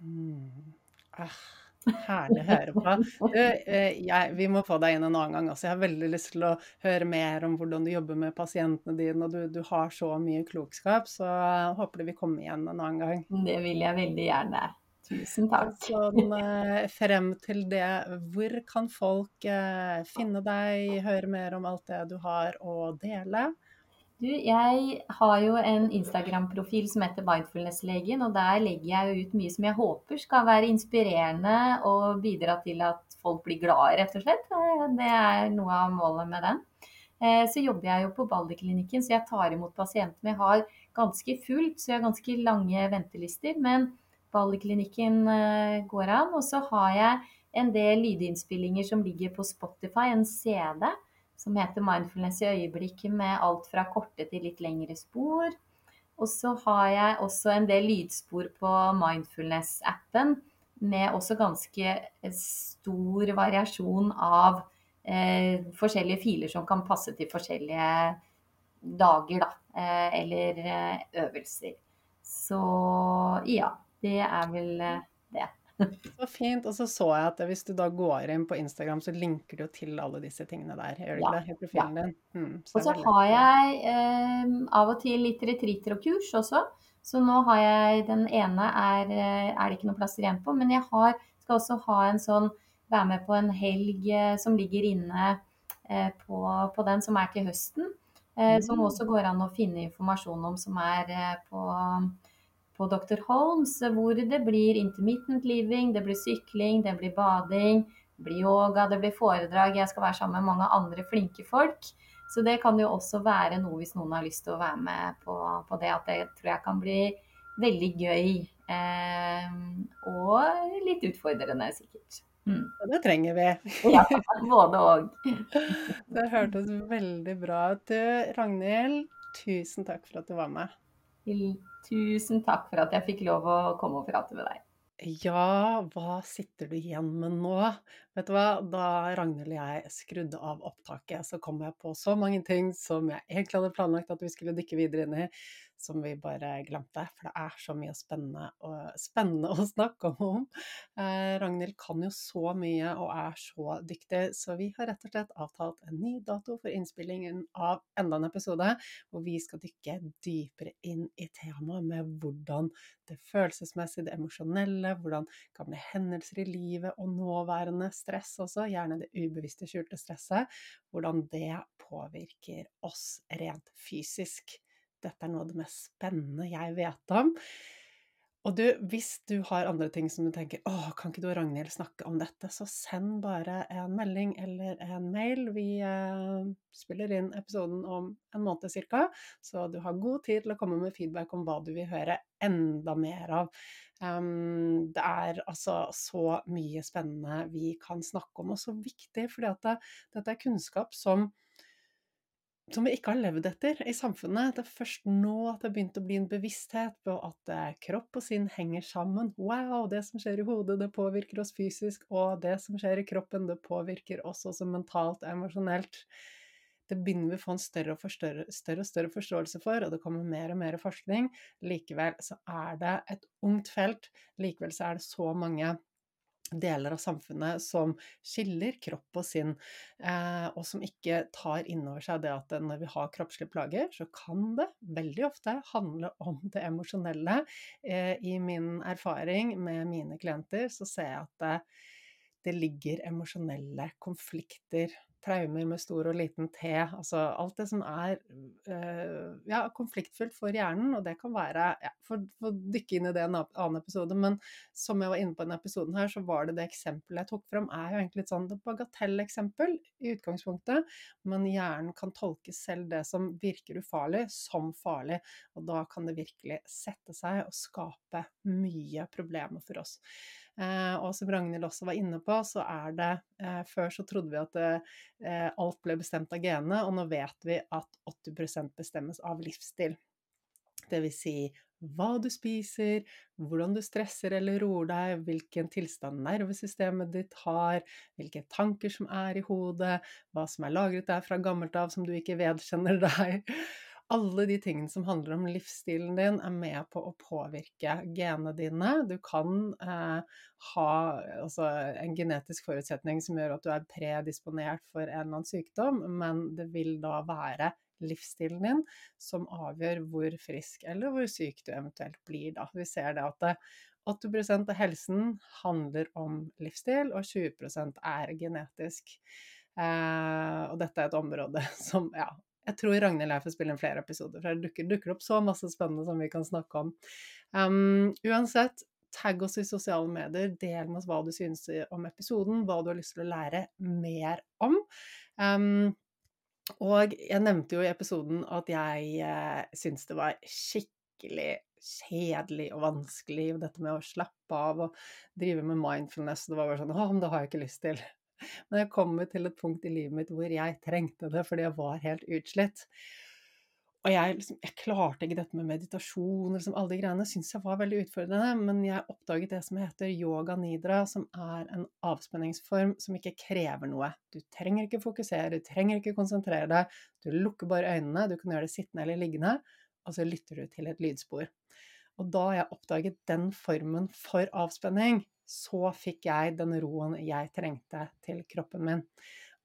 Mm. Ah, herlig å høre på. Du, eh, jeg, vi må få deg inn en annen gang Altså, Jeg har veldig lyst til å høre mer om hvordan du jobber med pasientene dine, og du, du har så mye klokskap, så håper du vil komme igjen en annen gang. Det vil jeg veldig gjerne. Tusen takk. Sånn eh, frem til det, hvor kan folk eh, finne deg, høre mer om alt det du har å dele? Du, jeg har jo en Instagram-profil som heter Mindfulness-legen, og der legger jeg ut mye som jeg håper skal være inspirerende og bidra til at folk blir glade, rett og slett. Det er noe av målet med den. Eh, så jobber jeg jo på Balderklinikken, så jeg tar imot pasienter. Men jeg har ganske fullt, så jeg har ganske lange ventelister. Men Balleklinikken eh, går an. Og så har jeg en del lydinnspillinger som ligger på Spotify, en CD som heter 'Mindfulness i øyeblikket', med alt fra korte til litt lengre spor. Og så har jeg også en del lydspor på Mindfulness-appen, med også ganske stor variasjon av eh, forskjellige filer som kan passe til forskjellige dager, da. Eh, eller eh, øvelser. Så ja. Det er vel eh, det. Så fint. Og så så jeg at hvis du da går inn på Instagram, så linker du til alle disse tingene der, gjør du Ja, ikke det? I ja. profilen din. Mm, så Og så har jeg eh, av og til litt retreater og kurs også. Så nå har jeg Den ene er, eh, er det ikke noen plasser igjen på, men jeg har, skal også ha en sånn Være med på en helg eh, som ligger inne eh, på, på den, som er til høsten. Eh, som Mm. også går an å finne informasjon om, som er på, på Dr. Holmes, hvor det blir intermittent living, det blir sykling, det blir bading, det blir yoga, det blir foredrag. Jeg skal være sammen med mange andre flinke folk. Så det kan jo også være noe hvis noen har lyst til å være med på, på det. At det tror jeg kan bli veldig gøy. Eh, og litt utfordrende, sikkert. Mm. Og det trenger vi. Ja, både og. Det hørtes veldig bra ut. Ragnhild, tusen takk for at du var med. Tusen takk for at jeg fikk lov å komme og prate med deg. Ja, hva sitter du igjen med nå? Vet du hva, da Ragnhild og jeg skrudde av opptaket, så kom jeg på så mange ting som jeg egentlig hadde planlagt at vi skulle dykke videre inn i, som vi bare glemte. For det er så mye spennende, spennende å snakke om. Eh, Ragnhild kan jo så mye og er så dyktig, så vi har rett og slett avtalt en ny dato for innspillingen av enda en episode, hvor vi skal dykke dypere inn i temaet med hvordan det følelsesmessige, det emosjonelle, hvordan gamle hendelser i livet og nåværende stress også, gjerne det ubevisste, skjulte stresset, hvordan det påvirker oss rent fysisk. Dette er noe av det mest spennende jeg vet om. Og du, hvis du har andre ting som du tenker åh, kan ikke du og Ragnhild snakke om dette, så send bare en melding eller en mail. Vi eh, spiller inn episoden om en måned cirka, så du har god tid til å komme med feedback om hva du vil høre enda mer av. Um, det er altså så mye spennende vi kan snakke om, og så viktig, fordi at det, dette er kunnskap som som vi ikke har levd etter i samfunnet. Det er først nå at det har begynt å bli en bevissthet på at eh, kropp og sinn henger sammen. Wow, det som skjer i hodet, det påvirker oss fysisk, og det som skjer i kroppen, det påvirker oss også mentalt og emosjonelt. Det begynner vi å få en større og, større, større og større forståelse for, og det kommer mer og mer forskning. Likevel så er det et ungt felt. Likevel så er det så mange deler av samfunnet som skiller kropp og sinn, eh, og som ikke tar inn over seg det at når vi har kroppslige plager, så kan det veldig ofte handle om det emosjonelle. Eh, I min erfaring med mine klienter så ser jeg at det ligger emosjonelle konflikter traumer med stor og liten T. Altså alt det som er uh, ja, konfliktfullt for hjernen, og det kan være ja, For å dykke inn i det en annen episode, men som jeg var inne på i denne episoden her, så var det det eksempelet jeg tok fram, er jo egentlig et sånn bagatelleksempel i utgangspunktet, men hjernen kan tolke selv det som virker ufarlig, som farlig, og da kan det virkelig sette seg og skape mye problemer for oss. Eh, og som Ragnhild også var inne på, så er det eh, Før så trodde vi at eh, alt ble bestemt av genene, og nå vet vi at 80% bestemmes av livsstil. Det vil si hva du spiser, hvordan du stresser eller roer deg, hvilken tilstand nervesystemet ditt har, hvilke tanker som er i hodet, hva som er lagret der fra gammelt av som du ikke vedkjenner deg. Alle de tingene som handler om livsstilen din, er med på å påvirke genene dine. Du kan eh, ha altså, en genetisk forutsetning som gjør at du er predisponert for en eller annen sykdom, men det vil da være livsstilen din som avgjør hvor frisk eller hvor syk du eventuelt blir da. Vi ser det at 80% av helsen handler om livsstil, og 20% er genetisk. Eh, og dette er et område som ja, jeg tror Ragnhild er for får spille inn flere episoder, for det dukker, dukker, opp så masse spennende som vi kan snakke om. Um, uansett, tagg oss i sosiale medier, del med oss hva du synes om episoden, hva du har lyst til å lære mer om. Um, og jeg nevnte jo i episoden at jeg eh, syns det var skikkelig kjedelig og vanskelig, dette med å slappe av og drive med mindfulness, det var bare sånn Å, men det har jeg ikke lyst til. Men jeg kom til et punkt i livet mitt hvor jeg trengte det fordi jeg var helt utslitt. Og jeg, liksom, jeg klarte ikke dette med meditasjon, liksom, alle de greiene Syns jeg var veldig utfordrende, men jeg oppdaget det som heter yoga nidra, som er en avspenningsform som ikke krever noe. Du trenger ikke fokusere, du trenger ikke konsentrere deg, du lukker bare øynene, du kan gjøre det sittende eller liggende, og så lytter du til et lydspor. Og da jeg oppdaget den formen for avspenning, så fikk jeg den roen jeg trengte til kroppen min.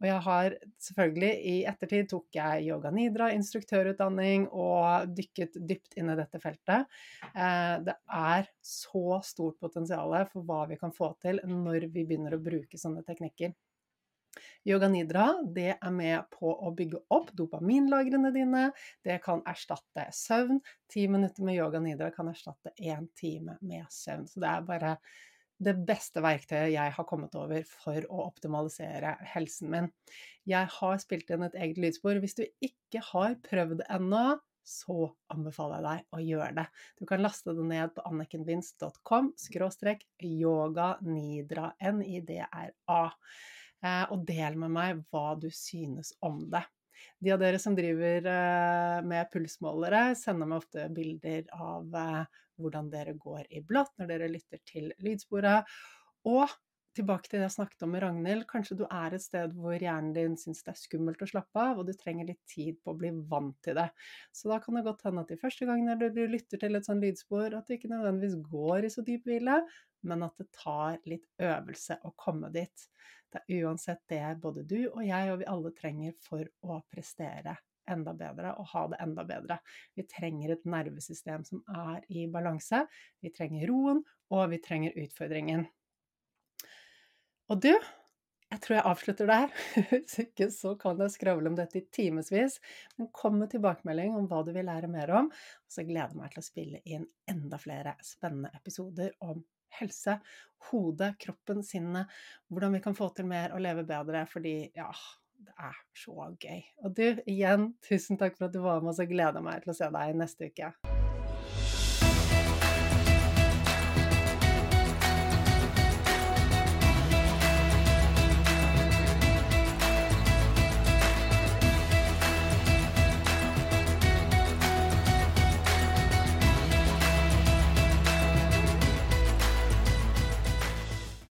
Og jeg har selvfølgelig i ettertid tok jeg yoga nidra, instruktørutdanning, og dykket dypt inn i dette feltet. Eh, det er så stort potensial for hva vi kan få til når vi begynner å bruke sånne teknikker. Yoga nidra det er med på å bygge opp dopaminlagrene dine. Det kan erstatte søvn. Ti minutter med yoga nidra kan erstatte én time med søvn. Så det er bare det beste verktøyet jeg har kommet over for å optimalisere helsen min. Jeg har spilt inn et eget lydspor. Hvis du ikke har prøvd ennå, så anbefaler jeg deg å gjøre det. Du kan laste det ned på annikenvinst.com skråstrek yoganidra, N-I-D-R-A, eh, og del med meg hva du synes om det. De av dere som driver eh, med pulsmålere, sender meg ofte bilder av eh, hvordan dere går i blått når dere lytter til lydsporet. Og tilbake til det jeg snakket om med Ragnhild, kanskje du er et sted hvor hjernen din syns det er skummelt å slappe av, og du trenger litt tid på å bli vant til det. Så da kan det godt hende at de første gangene du lytter til et sånt lydspor, at du ikke nødvendigvis går i så dyp hvile, men at det tar litt øvelse å komme dit. Det er uansett det både du og jeg og vi alle trenger for å prestere enda bedre og ha det enda bedre. Vi trenger et nervesystem som er i balanse. Vi trenger roen, og vi trenger utfordringen. Og du, jeg tror jeg avslutter der. Hvis ikke så kan jeg skravle om dette i timevis. Men kom med tilbakemelding om hva du vil lære mer om. Og så gleder jeg meg til å spille inn enda flere spennende episoder om helse, hodet, kroppen, sinnet. Hvordan vi kan få til mer og leve bedre. Fordi ja, det er så gøy. Og du, igjen, tusen takk for at du var med, og så gleder meg til å se deg neste uke.